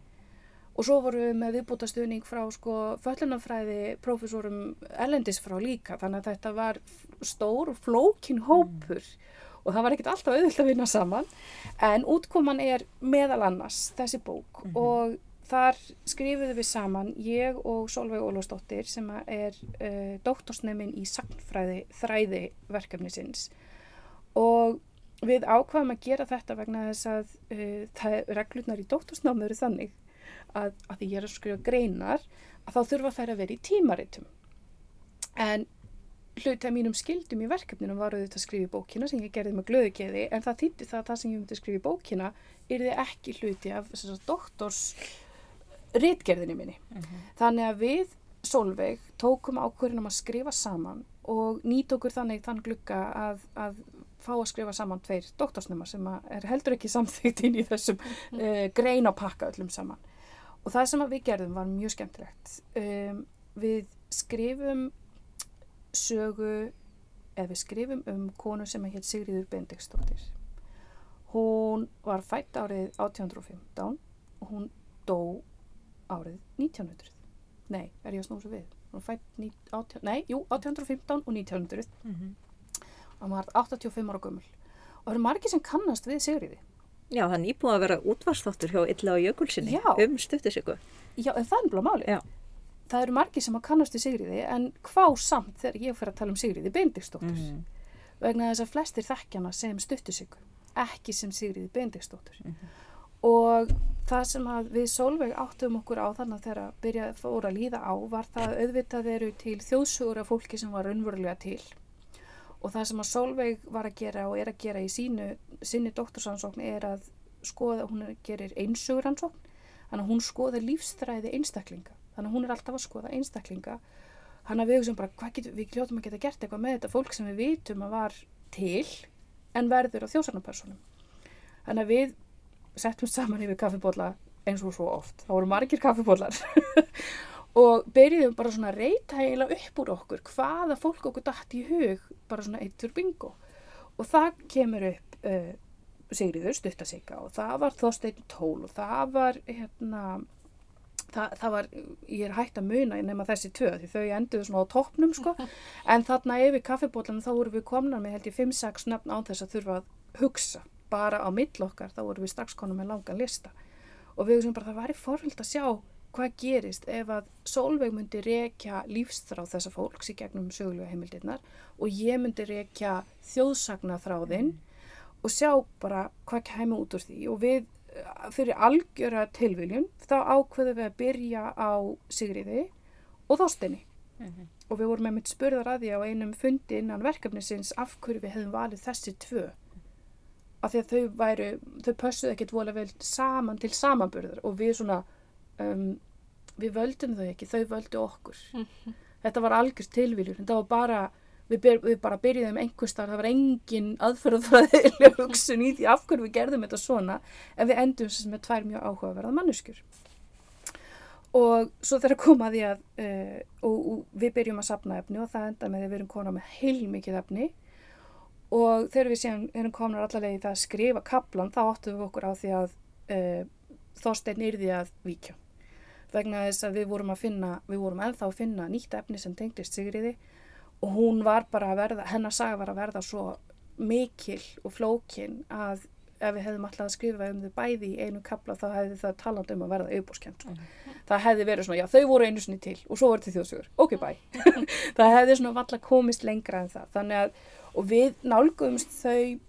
Og svo vorum við með viðbúta stuðning frá sko föllunafræði prófessorum ellendis frá líka. Þannig að þetta var stór flókin hópur og það var ekkert alltaf auðvilt að vinna saman. En útkoman er meðal annars þessi bók. Og þar skrifuðum við saman ég og Solveig Ólafsdóttir sem er uh, doktorsnefin í sagnfræði þræði verkefnisins. Og við ákvaðum að gera þetta vegna þess að uh, það, reglurnar í doktorsnámi eru þannig að, að því ég er að skrifa greinar að þá þurfa þær að vera í tímaritum. En hluti af mínum skildum í verkefninu var auðvitað að skrifa í bókina sem ég gerði með glöðugeði en það þýtti það að það sem ég myndi að skrifa í bókina yrði ekki hluti af doktors ritgerðinni minni. Þannig að við Solveig tókum ákvörðunum að skrifa saman og nýt okkur þannig þann glugga að, að fá að skrifa saman tveir doktorsnumar sem er heldur ekki samþýtt inn í þessum uh, grein á pakka öllum saman. Og það sem við gerðum var mjög skemmtilegt. Um, við skrifum sögu, eða við skrifum um konu sem að hétt Sigriður Bendiksdóttir. Hún var fætt árið 1815 og hún dó árið 1900. Nei, er ég að snúsa við? Hún var fætt, ní- 18, nei, jú, 1815 og 1900 Mhm. og hún var 85 ára gömul. Og það eru margir sem kannast við Sigriði. Já, það er nýbúið að vera útvarsþáttur hjá Illa og Jökulsinni um stuttisíku. Já, en það er bara máli. Það eru margir sem að kannast við Sigriði en hvað samt þegar ég fer að tala um Sigriði Bendiksdóttur. Mhm. vegna þess að flestir þekkjana sem stuttusíku, ekki sem Sigriði Bendiksdóttur. Og það sem að við Solveig áttum okkur á þannig að þegar að byrja fóra að líða á var það að auðvitað eru til þjóðsugur af fólki sem var raunverulega til. Og það sem að Solveig var að gera og er að gera í sínu, sinni doktorsansókn er að skoða, hún er, gerir einsuguransókn, þannig að hún skoða lífsþræði einstaklinga. Þannig að hún er alltaf að skoða einstaklinga. Hann að við hugsaum bara, getum við hljótum að geta gert eitthvað með þetta fólk sem við vitum að var til en verður á þjósarnapersonum þannig að við settum saman yfir kaffibólla eins og svo oft. Það voru margir kaffibóllar og byrjuðum bara svona að reyta heila upp úr okkur hvaða fólk okkur dætt í hug bara svona eittur bingo. Og það kemur upp uh, Sigriður Stuttasika og það var Þorsteinn Tól og það var hérna það, það var, ég er hægt að muna nema þessi tvö því þau enduðu svona á toppnum sko. En þarna yfir kaffibólanum þá vorum við komna með held ég 5-6 nöfn án þess að þurfa að hugsa. Bara á mill okkar þá vorum við strax konum með langan lista. Og við hugsaum bara það væri forhald að sjá hvað gerist ef að Solveig myndi rekja lífsþráð þessa fólks í gegnum sögulega heimildirnar og ég myndi rekja þjóðsagnaþráðinn og sjá bara hvað kæmi út úr því. Og við fyrir algjöra tilviljun þá ákveðum við að byrja á Sigriði og þóstinni. Mm -hmm. Og við vorum með mitt spurðar að því á einum fundi innan verkefnisins af hverju við hefðum valið þessi tvö. Af því að þau væru, þau pössuð ekkert vola vel saman til samanburðar og við svona, um, við völdum þau ekki, þau völdu okkur. Mm -hmm. Þetta var algjörst tilvíljur, þetta var bara við, við bara byrjuðum einhverstar, það var engin aðferðafræðilega hugsun í því af hverju við gerðum þetta svona en við endum sem með tvær mjög áhugaverða mannuskur og svo þegar komaði að uh, og, og við byrjum að sapna efni og það enda með að við erum konað með heilmikið efni. Og þegar við séum erum komin allavega í það að skrifa kaplan þá áttum við okkur á því að uh, þósteinn yrði að víkja. Vegna þess að við vorum að finna við vorum ennþá að finna nýtt efni sem tengdist sigriði og hún var bara að verða, hennar saga var að verða svo mikil og flókin að ef við hefðum alltaf að skrifa um þau bæði í einu kapla þá hefði það taland um að verða auðbórskjönd. Mm -hmm. Það hefði verið svona, já þau voru einu sinni til og svo voru þetta þjóðsugur, ok bæ. það hefði svona valla komist lengra en það. Þannig að, og við nálgumst þau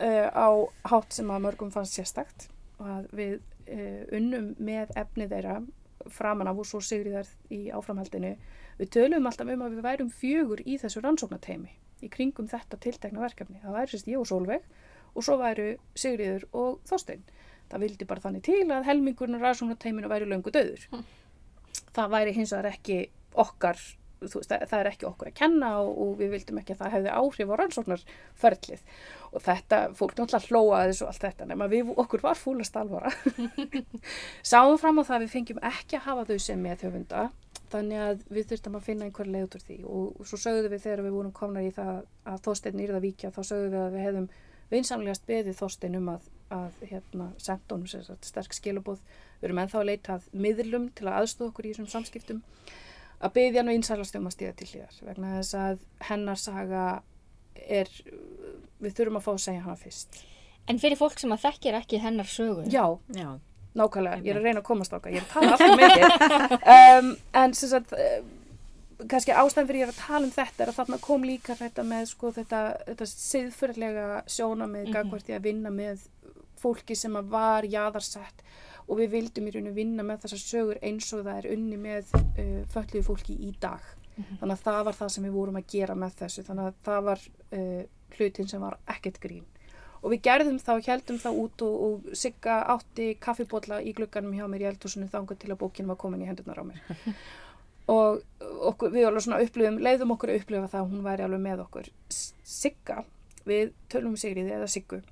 uh, á hátt sem að mörgum fannst sérstakt og að við uh, unnum með efni þeirra framan af og svo sigriðar í áframhaldinu Við tölum alltaf um að við værum fjögur í þessu rannsóknateimi í kringum þetta tiltekna verkefni. Það væri sérst ég og Solveig og svo væru Sigriður og Þorstein. Það vildi bara þannig til að helmingurinn og rannsóknateiminu væri löngu döður. Hm. Það væri hins vegar ekki okkar, veist, það er ekki okkur að kenna og, og við vildum ekki að það hefði áhrif á rannsóknarferðlið. Og þetta, fólk náttúrulega hlóaði þessu allt þetta, nema við, okkur var fúlast alvara. Sáum fram á það að við fengjum ekki að hafa þau sem með þjófunda þannig að við þurftum að finna einhver leið út úr því. Og svo sögðum við þegar við vorum komna í það að Þorstein yrða vikja þá sögðum við að við hefðum vinsamlegast beðið Þorstein um að, að hérna, senda honum sterk skilabóð við erum ennþá að leita að miðlum til að aðstóða okkur í þessum samskiptum. Að beðja hann og einsalast um að stíða til hlýðar vegna þess að hennar saga er við þurfum að fá að segja hana fyrst. En fyrir fólk sem að þekkir ekki hennar sögur Já, já nákvæmlega, ég er að reyna að komast okkar, ég er að tala alltaf með þér um, en sem sagt uh, kannski ástæðan fyrir ég er að tala um þetta er að þarna kom líka þetta með sko þetta, þetta siðfyrlega sjóna með mm -hmm. að vinna með fólki sem að var jáðarsett og við vildum í rauninu vinna með þessar sögur eins og það er unni með uh, fölluðu fólki í dag mm -hmm. þannig að það var það sem við vorum að gera með þessu þannig að það var uh, hlutin sem var ekkert grín og við gerðum þá, heldum þá út og, og sigga átti kaffibotla í glugganum hjá mér í eldhúsinu þangar til að bókinu var komin í hendunar á mér. Og okkur, við alveg svona upplifum, leiðum okkur að upplifa það að hún væri alveg með okkur. Sigga, við tölum um Sigriði eða Siggu.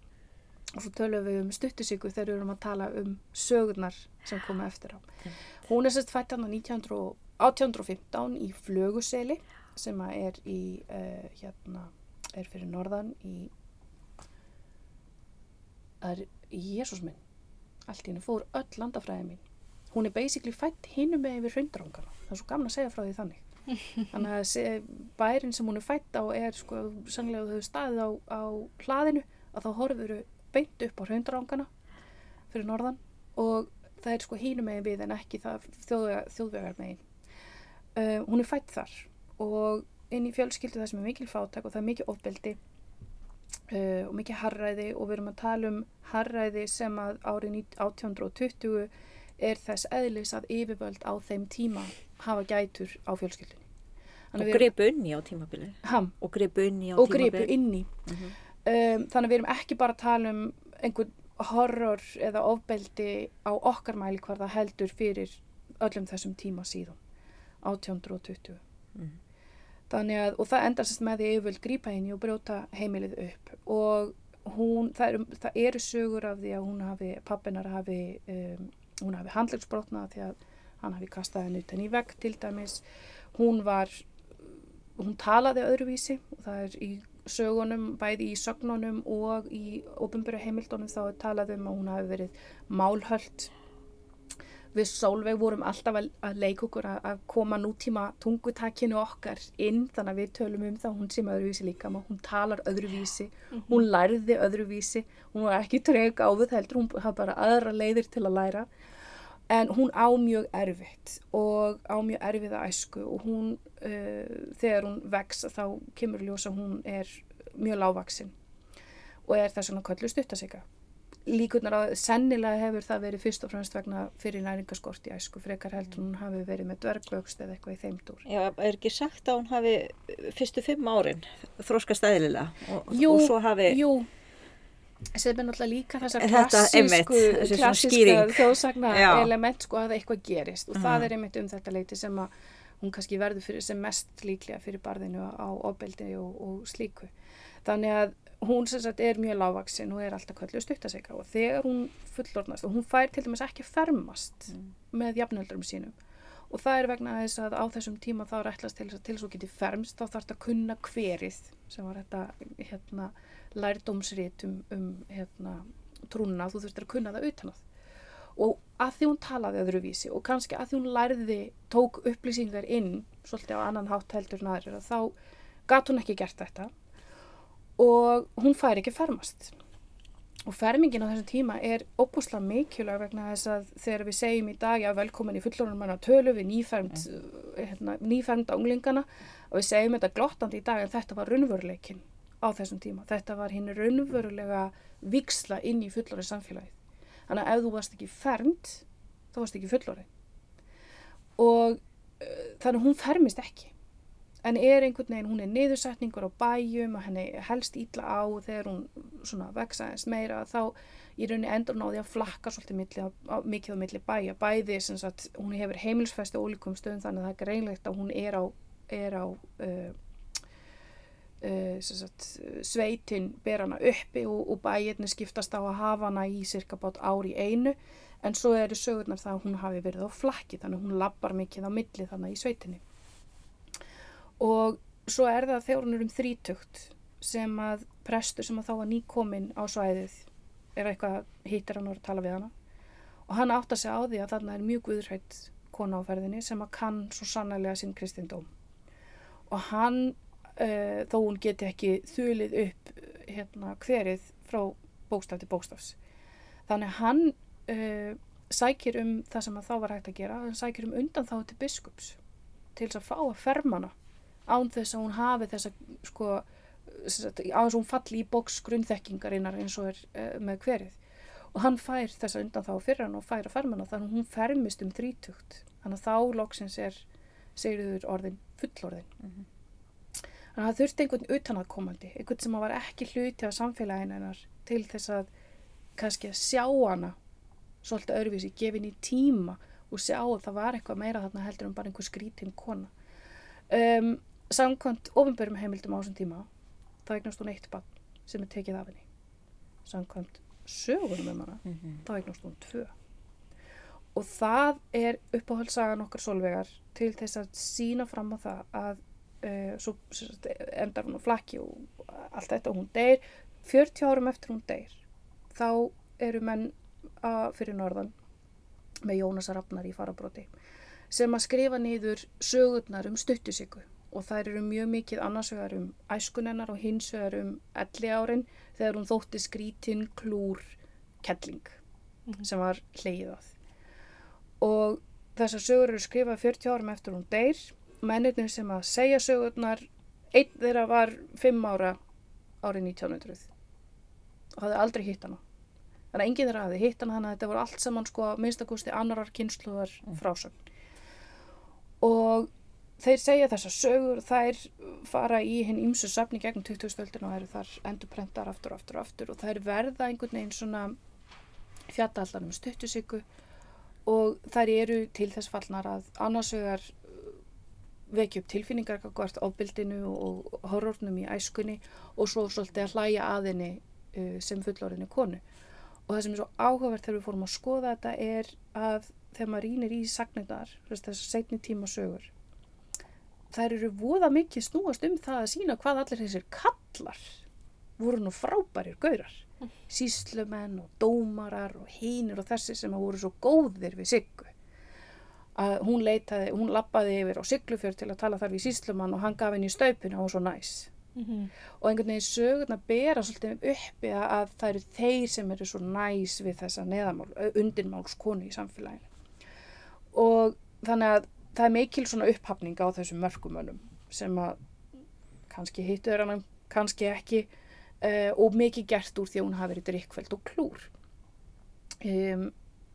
Og svo tölum við um stuttusiggu þegar við erum að tala um sögurnar sem koma eftir á. Hún er sérst fætt hann á 1815 í Flöguseli sem er í uh, hérna, er fyrir norðan í að Jésús minn. Allt í hennu fór öll landafræði mín. Hún er basically fætt hinnum með yfir hraundrangana það er svo gamla að segja frá því þannig. Þannig að bærin sem hún er fætt á er sko sannlega þau staðið á, á hlaðinu að þá horfur beint upp á hraundrangana fyrir norðan. Og það er sko hinnum með við en ekki það þjóðvegar megin. Uh, hún er fætt þar og inn í fjölskyldu það sem er mikil fátak og það er mikil ofbeldi uh, og mikið harræði og við erum að tala um harræði sem að árið 1820 er þess eðlis að yfirvöld á þeim tíma hafa gætur á fjölskyldunni. Og greipu inni á tímabili. Ham. Og greipu inni á og tímabili. Og greipu inni. Uh -huh. um, þannig að við erum ekki bara að tala um einhvern horror eða ofbeldi á okkar mæli hvar það heldur fyrir öllum þessum tíma síðan. 1820. Uh -huh. Þannig að, og það endar sérst með því að vil grípa henni og brjóta heimilið upp og hún, það eru, það eru sögur af því að hún hafi, pappinar hafi, um, hún hafi handlegsbrotna því að hann hafi kastað henni utan í vegg til dæmis. Hún var, hún talaði öðruvísi og það er í sögunum, bæði í sögnunum og í ofinböru heimildunum þá talaði um að hún hafi verið málhöld við Solveig vorum alltaf að, leika okkur að, að koma nútíma tungutakinu okkar inn þannig að við tölum um það hún sem öðruvísi líka hún talar öðruvísi, -hmm. hún lærði öðruvísi, hún var ekki treg á við heldur, hún hafði bara aðra leiðir til að læra en hún á mjög erfitt og á mjög erfið að æsku og hún uh, þegar hún vex þá kemur ljósa hún er mjög lágvaksinn og er þess að köllu stuttasika líkunar að sennilega hefur það verið fyrst og fremst vegna fyrir næringaskort í æsku frekar heldur hún hafi verið með dvergvöxt eða eitthvað í þeimdúr. Já, er ekki sagt að hún hafi fyrstu fimm árin þróskast eðlilega og, jú, og svo hafi... Jú, sem er náttúrulega líka þessa Þetta, einmitt, klassísku, klassíska þjóðsagna element sko að eitthvað gerist og Mhm. það er einmitt um þetta leiti sem að hún kannski verður fyrir, sem mest líklega fyrir barðinu á ofbeldi og, og slíku. Þannig að hún sem sagt er mjög lágvaksin og er alltaf köllu stuttasega og þegar hún fullorðnast og hún fær til dæmis ekki fermast með jafnöldurum sínum og það er vegna þess að á þessum tíma þá er ætlast til þess að til þess að geti fermst þá þarf þetta að kunna hverið sem var þetta hérna, lærdómsrit um, um hérna, trúna, þú þurftir að kunna það utan að. Og að því hún talaði öðruvísi og kannski að því hún lærði, tók upplýsingar inn svolítið á annan hátt heldur en aðrir að þá gat hún ekki gert þetta og hún fær ekki fermast og fermingin á þessum tíma er óbúslega mikilvæg vegna þess að þegar við segjum í dag, já velkomin í fullorðan manna tölu við nýfermt, hérna, nýfermda unglingana og við segjum þetta glottandi í dag en þetta var raunveruleikin á þessum tíma. Þetta var hinn raunverulega viksla inn í fullorðin samfélagið. Þannig að ef þú varst ekki fermt, þá varst ekki fullorðin. Og uh, þannig að hún fermist ekki. En er einhvern veginn, hún er niðursetningur á bæjum og henni helst ítla á þegar hún svona vexa eins meira þá í rauninni endur hún á því að flakka svolítið milli, á, mikið á milli bæja. Bæði sem sagt, hún hefur heimilsfesti ólíkum stöðum þannig að það er greinlegt að hún er á, er á uh, uh, sagt, sveitin ber hana uppi og, og bæirni skiptast á að hafa hana í cirka bát ári einu en svo eru sögurnar það að hún hafi verið á flakki þannig að hún lappar mikið á milli þannig í sveitinni og svo er það þegar hún er um þrítugt sem að prestur sem að þá var nýkomin á svæðið er eitthvað hittir hann og er að tala við hana. Og hann átta sig á því að þarna er mjög guðrætt kona á ferðinni sem að kann svo sannlega sinn kristindóm. Og hann uh, þó hún geti ekki þulið upp hérna hverið frá bókstaf til bókstafs. Þannig að hann uh, sækir um það sem að þá var hægt að gera hann sækir um undan þá til biskups til þess að fá að fermana án þess að hún hafi þess að sko, án þess að hún falli í bóks grunnþekkingarinnar eins og er uh, með hverið og hann fær þess að undan þá fyrir hann og fær að fermana þannig að hún fermist um þrítugt. Þannig að þá loksins er segriður orðin fullorðin. Þannig að það þurfti einhvern utanaðkomandi einhvern sem var ekki hluti af samfélagin hennar til þess að kannski að sjá hana svolítið öðruvísi, gefin í tíma og sjá að það var eitthvað meira þarna heldur en bara einhver skrítin kona. Um, samkvæmt ofinbörum heimildum á þessum tíma þá eignast hún eitt bann sem er tekið af henni. Samkvæmt sögurum um hana þá eignast hún tvö. Og það er uppáhaldsagan okkar solvegar til þess að sína fram á það að uh, svo endar hún á flakki og allt þetta og hún deyr. 40 árum eftir hún deyr þá eru menn að, fyrir norðan með Jónas Rafnar í farabróti sem að skrifa niður sögurnar um stuttusíku og þær eru mjög mikið annars vegar um æskunennar og hins vegar um elli árin þegar hún þótti skrítin klúr kettling sem var hleið að. Og þessar sögur eru skrifað 40 árum eftir hún deyr. Mennirnir sem að segja sögurnar einn þeirra var 5 ára árið 1900 og hafði aldrei hitt hana. Þannig að enginn þeirra hafði hitt hana þannig að þetta voru allt saman sko minnstakosti annarar kynsluðar frásögn. Og þeir segja þessar sögur þær fara í hinn ymsu safni gegn 20 stöldin og eru þar endurprentar aftur og aftur og aftur og þær verða einhvern veginn svona fjallallar um stuttusíku og þær eru til þess fallnar að annars vegar vekja upp tilfinningar hvort ábildinu og horrornum í æskunni og svo svolítið að hlæja að henni uh, sem fullorðinni konu. Og það sem er svo áhugavert þegar við fórum að skoða þetta er að þegar maður rínir í sagnirnar þessar setni tíma sögur þær eru voða mikið snúast um það að sína hvað allir þessir kallar voru nú frábærir gaurar. Síslumenn og dómarar og hínir og þessi sem voru svo góðir við Siggu. Að hún leitaði, hún lappaði yfir á Siglufjörð til að tala þar við síslumann og hann gaf henni í staupinu og hún svo næs. Og einhvern veginn sögurna bera svolítið uppi að, að það eru þeir sem eru svo næs við þessa neðamál, undinmálskonu í samfélaginu. Og þannig að það er mikil svona upphafning á þessum mörgumönnum sem að kannski hittuður hann, kannski ekki uh, og mikið gert úr því að hún hafi verið drikkfælt og klúr. Um,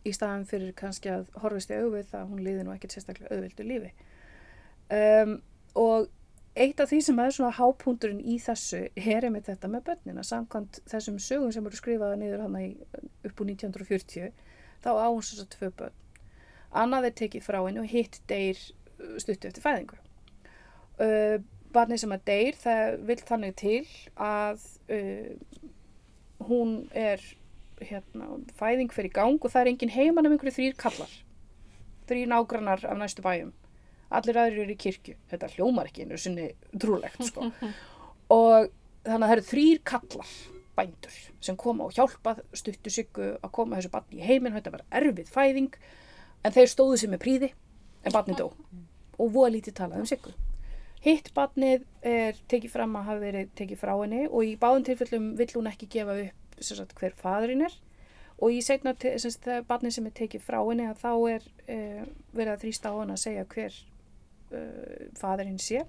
í staðan fyrir kannski að horfist í auðvið það að hún liði nú ekkert sérstaklega auðvildu lífi. Um, og eitt af því sem er svona hápúndurinn í þessu er einmitt þetta með börnina. Samkvæmt þessum sögum sem eru skrifaða niður hann upp úr 1940 þá á hún svo tvö börn annað er tekið frá henni og hitt deyr uh, stuttu eftir fæðingu. Uh, barni sem að deyr það vil þannig til að uh, hún er hérna, fæðing fyrir gang og það er engin heimann um einhverju þrýr kallar. Þrýr nágrannar af næstu bæjum. Allir aðrir eru í kirkju. Þetta hljómar ekki einu sinni trúlegt sko. og þannig að það eru þrýr kallar bændur sem koma og hjálpa stuttu sykku að koma þessu barni í heiminn. Þetta var erfið fæðing en þeir stóðu sem er príði en barni dó. Og voða lítið talað um sykku hitt barnið er tekið fram að hafa verið tekið frá henni og í báðum tilfellum vill hún ekki gefa upp sagt, hver fadurinn er. Og í segna þegar barnið sem er tekið frá henni þá er uh, verið að þrýsta á hann að segja hver uh, fadurinn sé.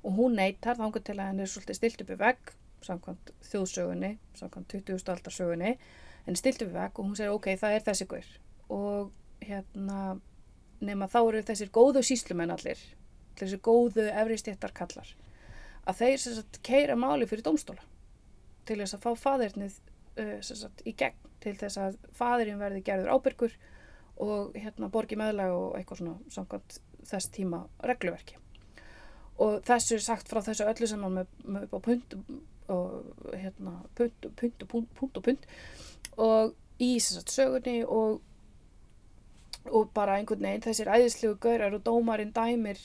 Og hún neytar þá til að henni er svolítið stilt uppi vegg samkvæmt þjóðsögunni samkvæmt 20. aldarsögunni. Henni stilt uppi vegg og hún segir ok, það er þessi hver og hérna nema þá eru þessir góðu síslumenn allir þessir góðu efristéttar kallar að þeir sagt keira máli fyrir domstóla til þess að fá fadirnið uh, sagt, í gegn til þess að fadirinn verði gerður ábyrgur og hérna borgi meðlag og eitthvað svona samkvæmt þess tíma regluverki. Og þessu er sagt frá þessu öllu saman með, með punt og hérna punt og punt og punt. Og í sagt, sögunni og og bara einhvern veginn þessir æðislegu gaurar og dómarinn dæmir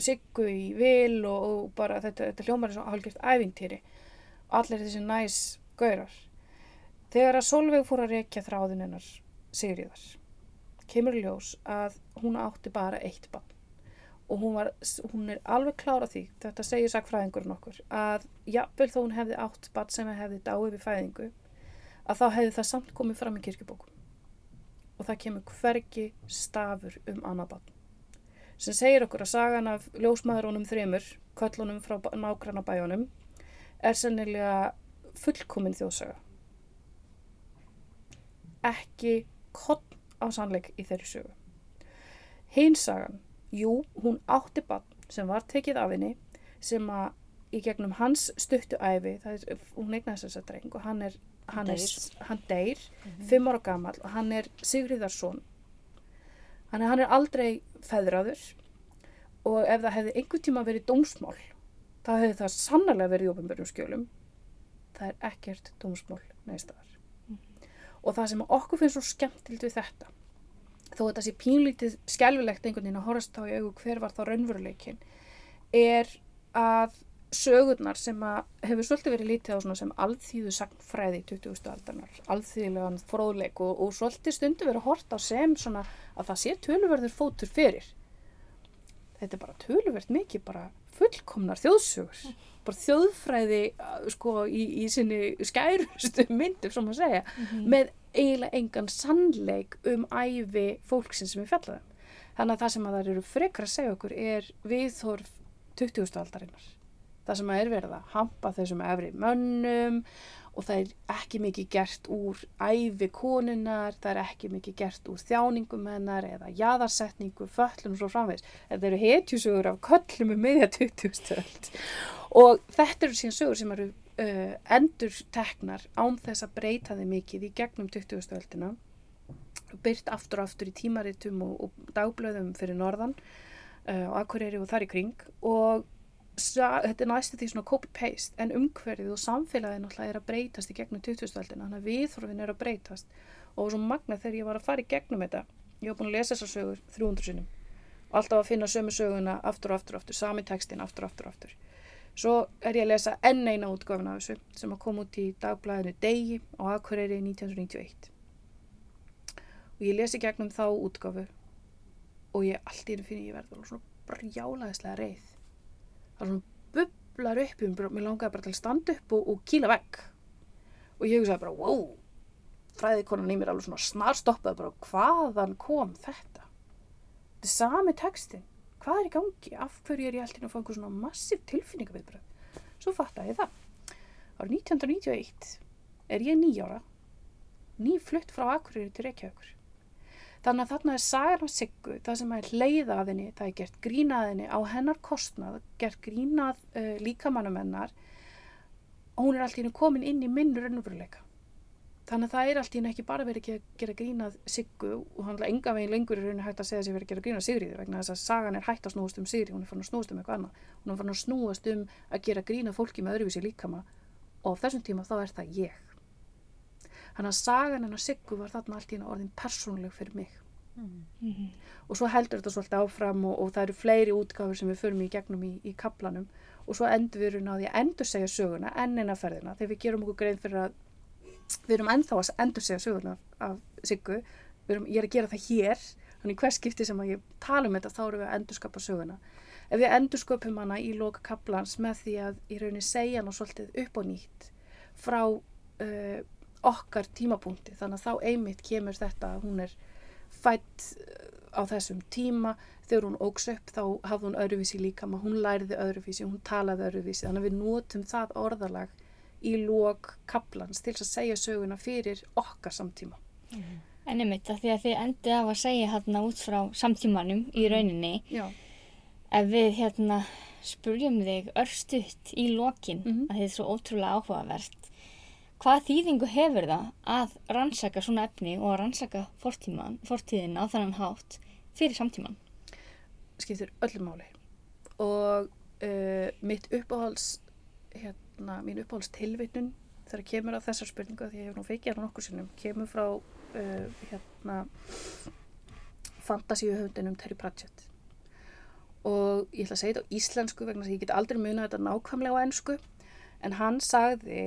siggu í vil og, og bara þetta, þetta hljómar er svo hálfgeft ævintýri. Allir þessi næs gaurar. Þegar að Solveig fór að rekja þráðin hennar Sigriðar kemur ljós að hún átti bara eitt bann og hún, var, hún er alveg klára því, þetta segir sakfræðingurinn okkur, að jafnvel þó hún hefði átt bann sem hefði dáið við fæðingu að þá hefði það samt komið fram í kirkjubókum og það kemur hvergi stafur um annað bann sem segir okkur að sagan af ljósmaðurónum þremur, köllunum frá nákvæmna bæjónum er sennilega fullkominn þjóðsaga. Ekki koll á sannleik í þeirri sögu. Hinsagan, jú, hún átti bann sem var tekið af henni sem að í gegnum hans stuttu æfi, er, hún eignast þess að dreng og hann er, hann er, hann deyr, mm -hmm. fimm ára gammal og hann er Sigriðarsson. Hann er, hann er aldrei feðraður og ef það hefði einhver tíma verið dómsmál þá hefði það sannlega verið í ofinbjörnum skjölum það er ekkert dómsmál neðstafar mm. og það sem okkur finnst svo skemmtild við þetta þó þetta sé pínlítið skjálfilegt einhvern veginn að horast þá í augu hver var þá raunveruleikin er að sögurnar sem að hefur svolítið verið lítið á sem alþýðu sagnfræði í 20. aldanar, alþýðilegan fróðleik og, og svolítið stundu verið að horta á sem svona að það sé tölverður fótur fyrir þetta er bara tölvert mikið bara fullkomnar þjóðsugur bara þjóðfræði sko í, í sinni skærustu myndum sem að segja mm -hmm. með eiginlega engan sannleik um æfi fólksinn sem við fjallaðum þannig að það sem að það eru frekar að segja okkur er viðþorf 20. aldarinnar það sem er verið að hampa þessum efri mönnum og það er ekki mikið gert úr æfi konunar, það er ekki mikið gert úr þjáningum hennar eða jæðarsetningu, föllum og svo framvegs. Þetta eru hetjusögur af köllum um meðja 20-stöld og þetta eru síðan sögur sem eru uh, endur teknar án þess að breyta þið mikið í gegnum 20-stöldina byrt aftur og aftur í tímaritum og, og dagblöðum fyrir norðan uh, og akkurýri og þar í kring. Og þetta er næstu því svona copy-paste en umhverfið og samfélagið náttúrulega er að breytast í gegnum 2000-öldina þannig að viðþorfin er að breytast. Og svo magna þegar ég var að fara í gegnum þetta. Ég var búin að lesa þessar sögur 300 sinum alltaf að finna sömu söguna aftur og aftur og aftur, sami textin aftur og aftur og aftur. Svo er ég að lesa enn eina útgöfuna af þessu sem að koma út í dagblæðinu Degi á Akureyri 1991 og ég lesi gegnum þá útgöfu og ég allt í hennu finn ég verður svona brjálaðislega reið það svona bublar upp um, mér langaði bara til að standa upp og, og kíla vekk og ég hugsaði bara, wow fræðikonan í mér alveg svona snarstoppaði bara, hvaðan kom þetta? Þetta er sami textin hvað er í gangi, af hverju er ég alltaf að fá einhver svona massíf tilfinningaviðbröð svo fatt að ég það. Árið 1991 er ég nýjára nýflutt frá Akureyri til Reykjavíkur. Þannig að þarna er sagan af Siggu, það sem er leið af henni, það er gert grínað henni á hennar kostnað, gert grínað uh, líkamannum hennar og hún er alltaf henni komin inn í minn raunveruleika. Þannig að það er alltaf henni ekki bara verið að gera grínað Siggu og hann er enga veginn lengur í rauninu hægt að segja það verið að gera grínað Sigriði vegna þess að sagan er hægt að snúast um Sigri, hún er fann að snúast um eitthvað annað. Hún er fann að snúast um að gera grínað fólki með öðruvísi líkama og á þessum tíma þá er það ég. Þannig að sagan hennar Siggu var þarna allt í hennar orðin persónuleg fyrir mig. Mm. Og svo heldur þetta svolítið áfram og, og það eru fleiri útgáfur sem við förum í gegnum í, í kaplanum og svo endur við erum á því að endur segja söguna ennina ferðina þegar við gerum okkur grein fyrir að við erum ennþá að endur segja söguna af Siggu. Erum, ég er að gera það hér, þannig hvers skipti sem að ég tala um þetta þá erum við að endur skapa söguna. Ef við endur sköpum hana í loka kaplans með því að í rauninni segja hana svolítið upp og nýtt frá uh, okkar tímapunkti þannig að þá einmitt kemur þetta að hún er fætt uh, á þessum tíma þegar hún ógs upp þá hafði hún öðruvísi líka maður hún læriði öðruvísi, hún talaði öðruvísi þannig að við notum það orðalag í lók kaplans til að segja söguna fyrir okkar samtíma mm. En einmitt að því að þið endið af að segja hérna út frá samtímanum í mhm. rauninni Já. ef við hérna spurjum þig örstuðt í lókin mm -hmm. að þið er svo ótrúlega áhugavert hvað þýðingu hefur það að rannsaka svona efni og að rannsaka fortíðin á þannan hátt fyrir samtíman? Skiptir öllum máli og uh, mitt uppáhalds hérna, mín uppáhalds tilvittun þegar kemur á þessar spurningu því ég hef nú feikið hérna nokkur sinnum kemur frá uh, hérna fantasíuhöfundinum Terry Pratchett og ég ætla að segja þetta á íslensku vegna þess að ég get aldrei munið þetta nákvæmlega á ennsku en hann sagði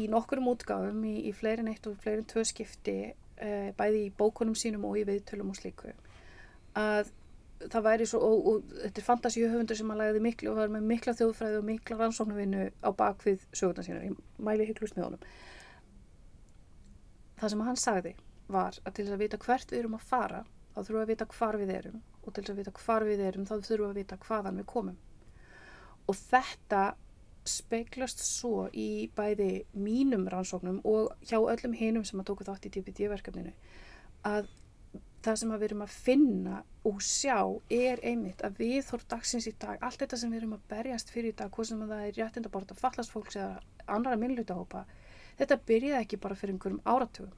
í nokkurum útgáfum í, í fleirin eitt og fleirin tvö skipti uh, bæði í bókunum sínum og í viðtölum og slíku að það væri svo, og, og þetta er fantasíuhöfundur sem hann lagði miklu og var með mikla þjóðfræði og mikla rannsóknarvinnu á bakvið sögurnar sína, ég mæli hygglust með honum. Það sem hann sagði var að til þess að vita hvert við erum að fara þá þurfum við að vita hvar við erum og til þess að vita hvar við erum þá þurfum við að vita hvaðan við komum. Og þetta speiklast svo í bæði mínum rannsóknum og hjá öllum hinum sem að tóku þátt í DPD-verkefninu að það sem við erum að finna og sjá er einmitt að við þór dagsins í dag, allt þetta sem við erum að berjast fyrir í dag, hvað sem það er réttindaborta fallast fólks eða annara minnlutahópa þetta byrjaði ekki bara fyrir einhverjum áratugum.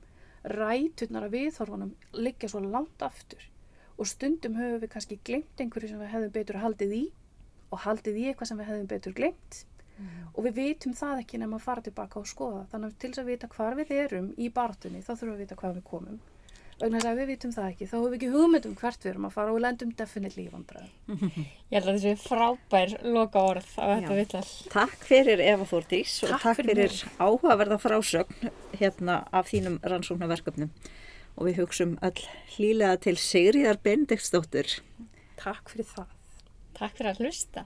Ræturnar að viðþorfunum liggja svo langt aftur og stundum höfum við kannski glemt einhverju sem við hefðum betur haldið í og haldið í eitthvað sem við hefðum betur glemt mm. og við vitum það ekki nefnum að fara tilbaka og skoða. Þannig að til þess að vita hvar við erum í bartunni þá þurfum við að vita hvað við komum. Vegna þess að við vitum það ekki þá hefur við ekki hugmyndum hvert við erum að fara og lendum definitely í vandræðum. Ég held að þessi frábær loka orð á þetta vittal Takk fyrir Eva Þórdís og takk fyrir, fyrir áhugaverða frásögn hérna af þínum rannsóknarverkefnum. Og við hugsaum öll hlýlega til Sigriðar Bendiktsdóttur Takk fyrir það. Takk fyrir að hlusta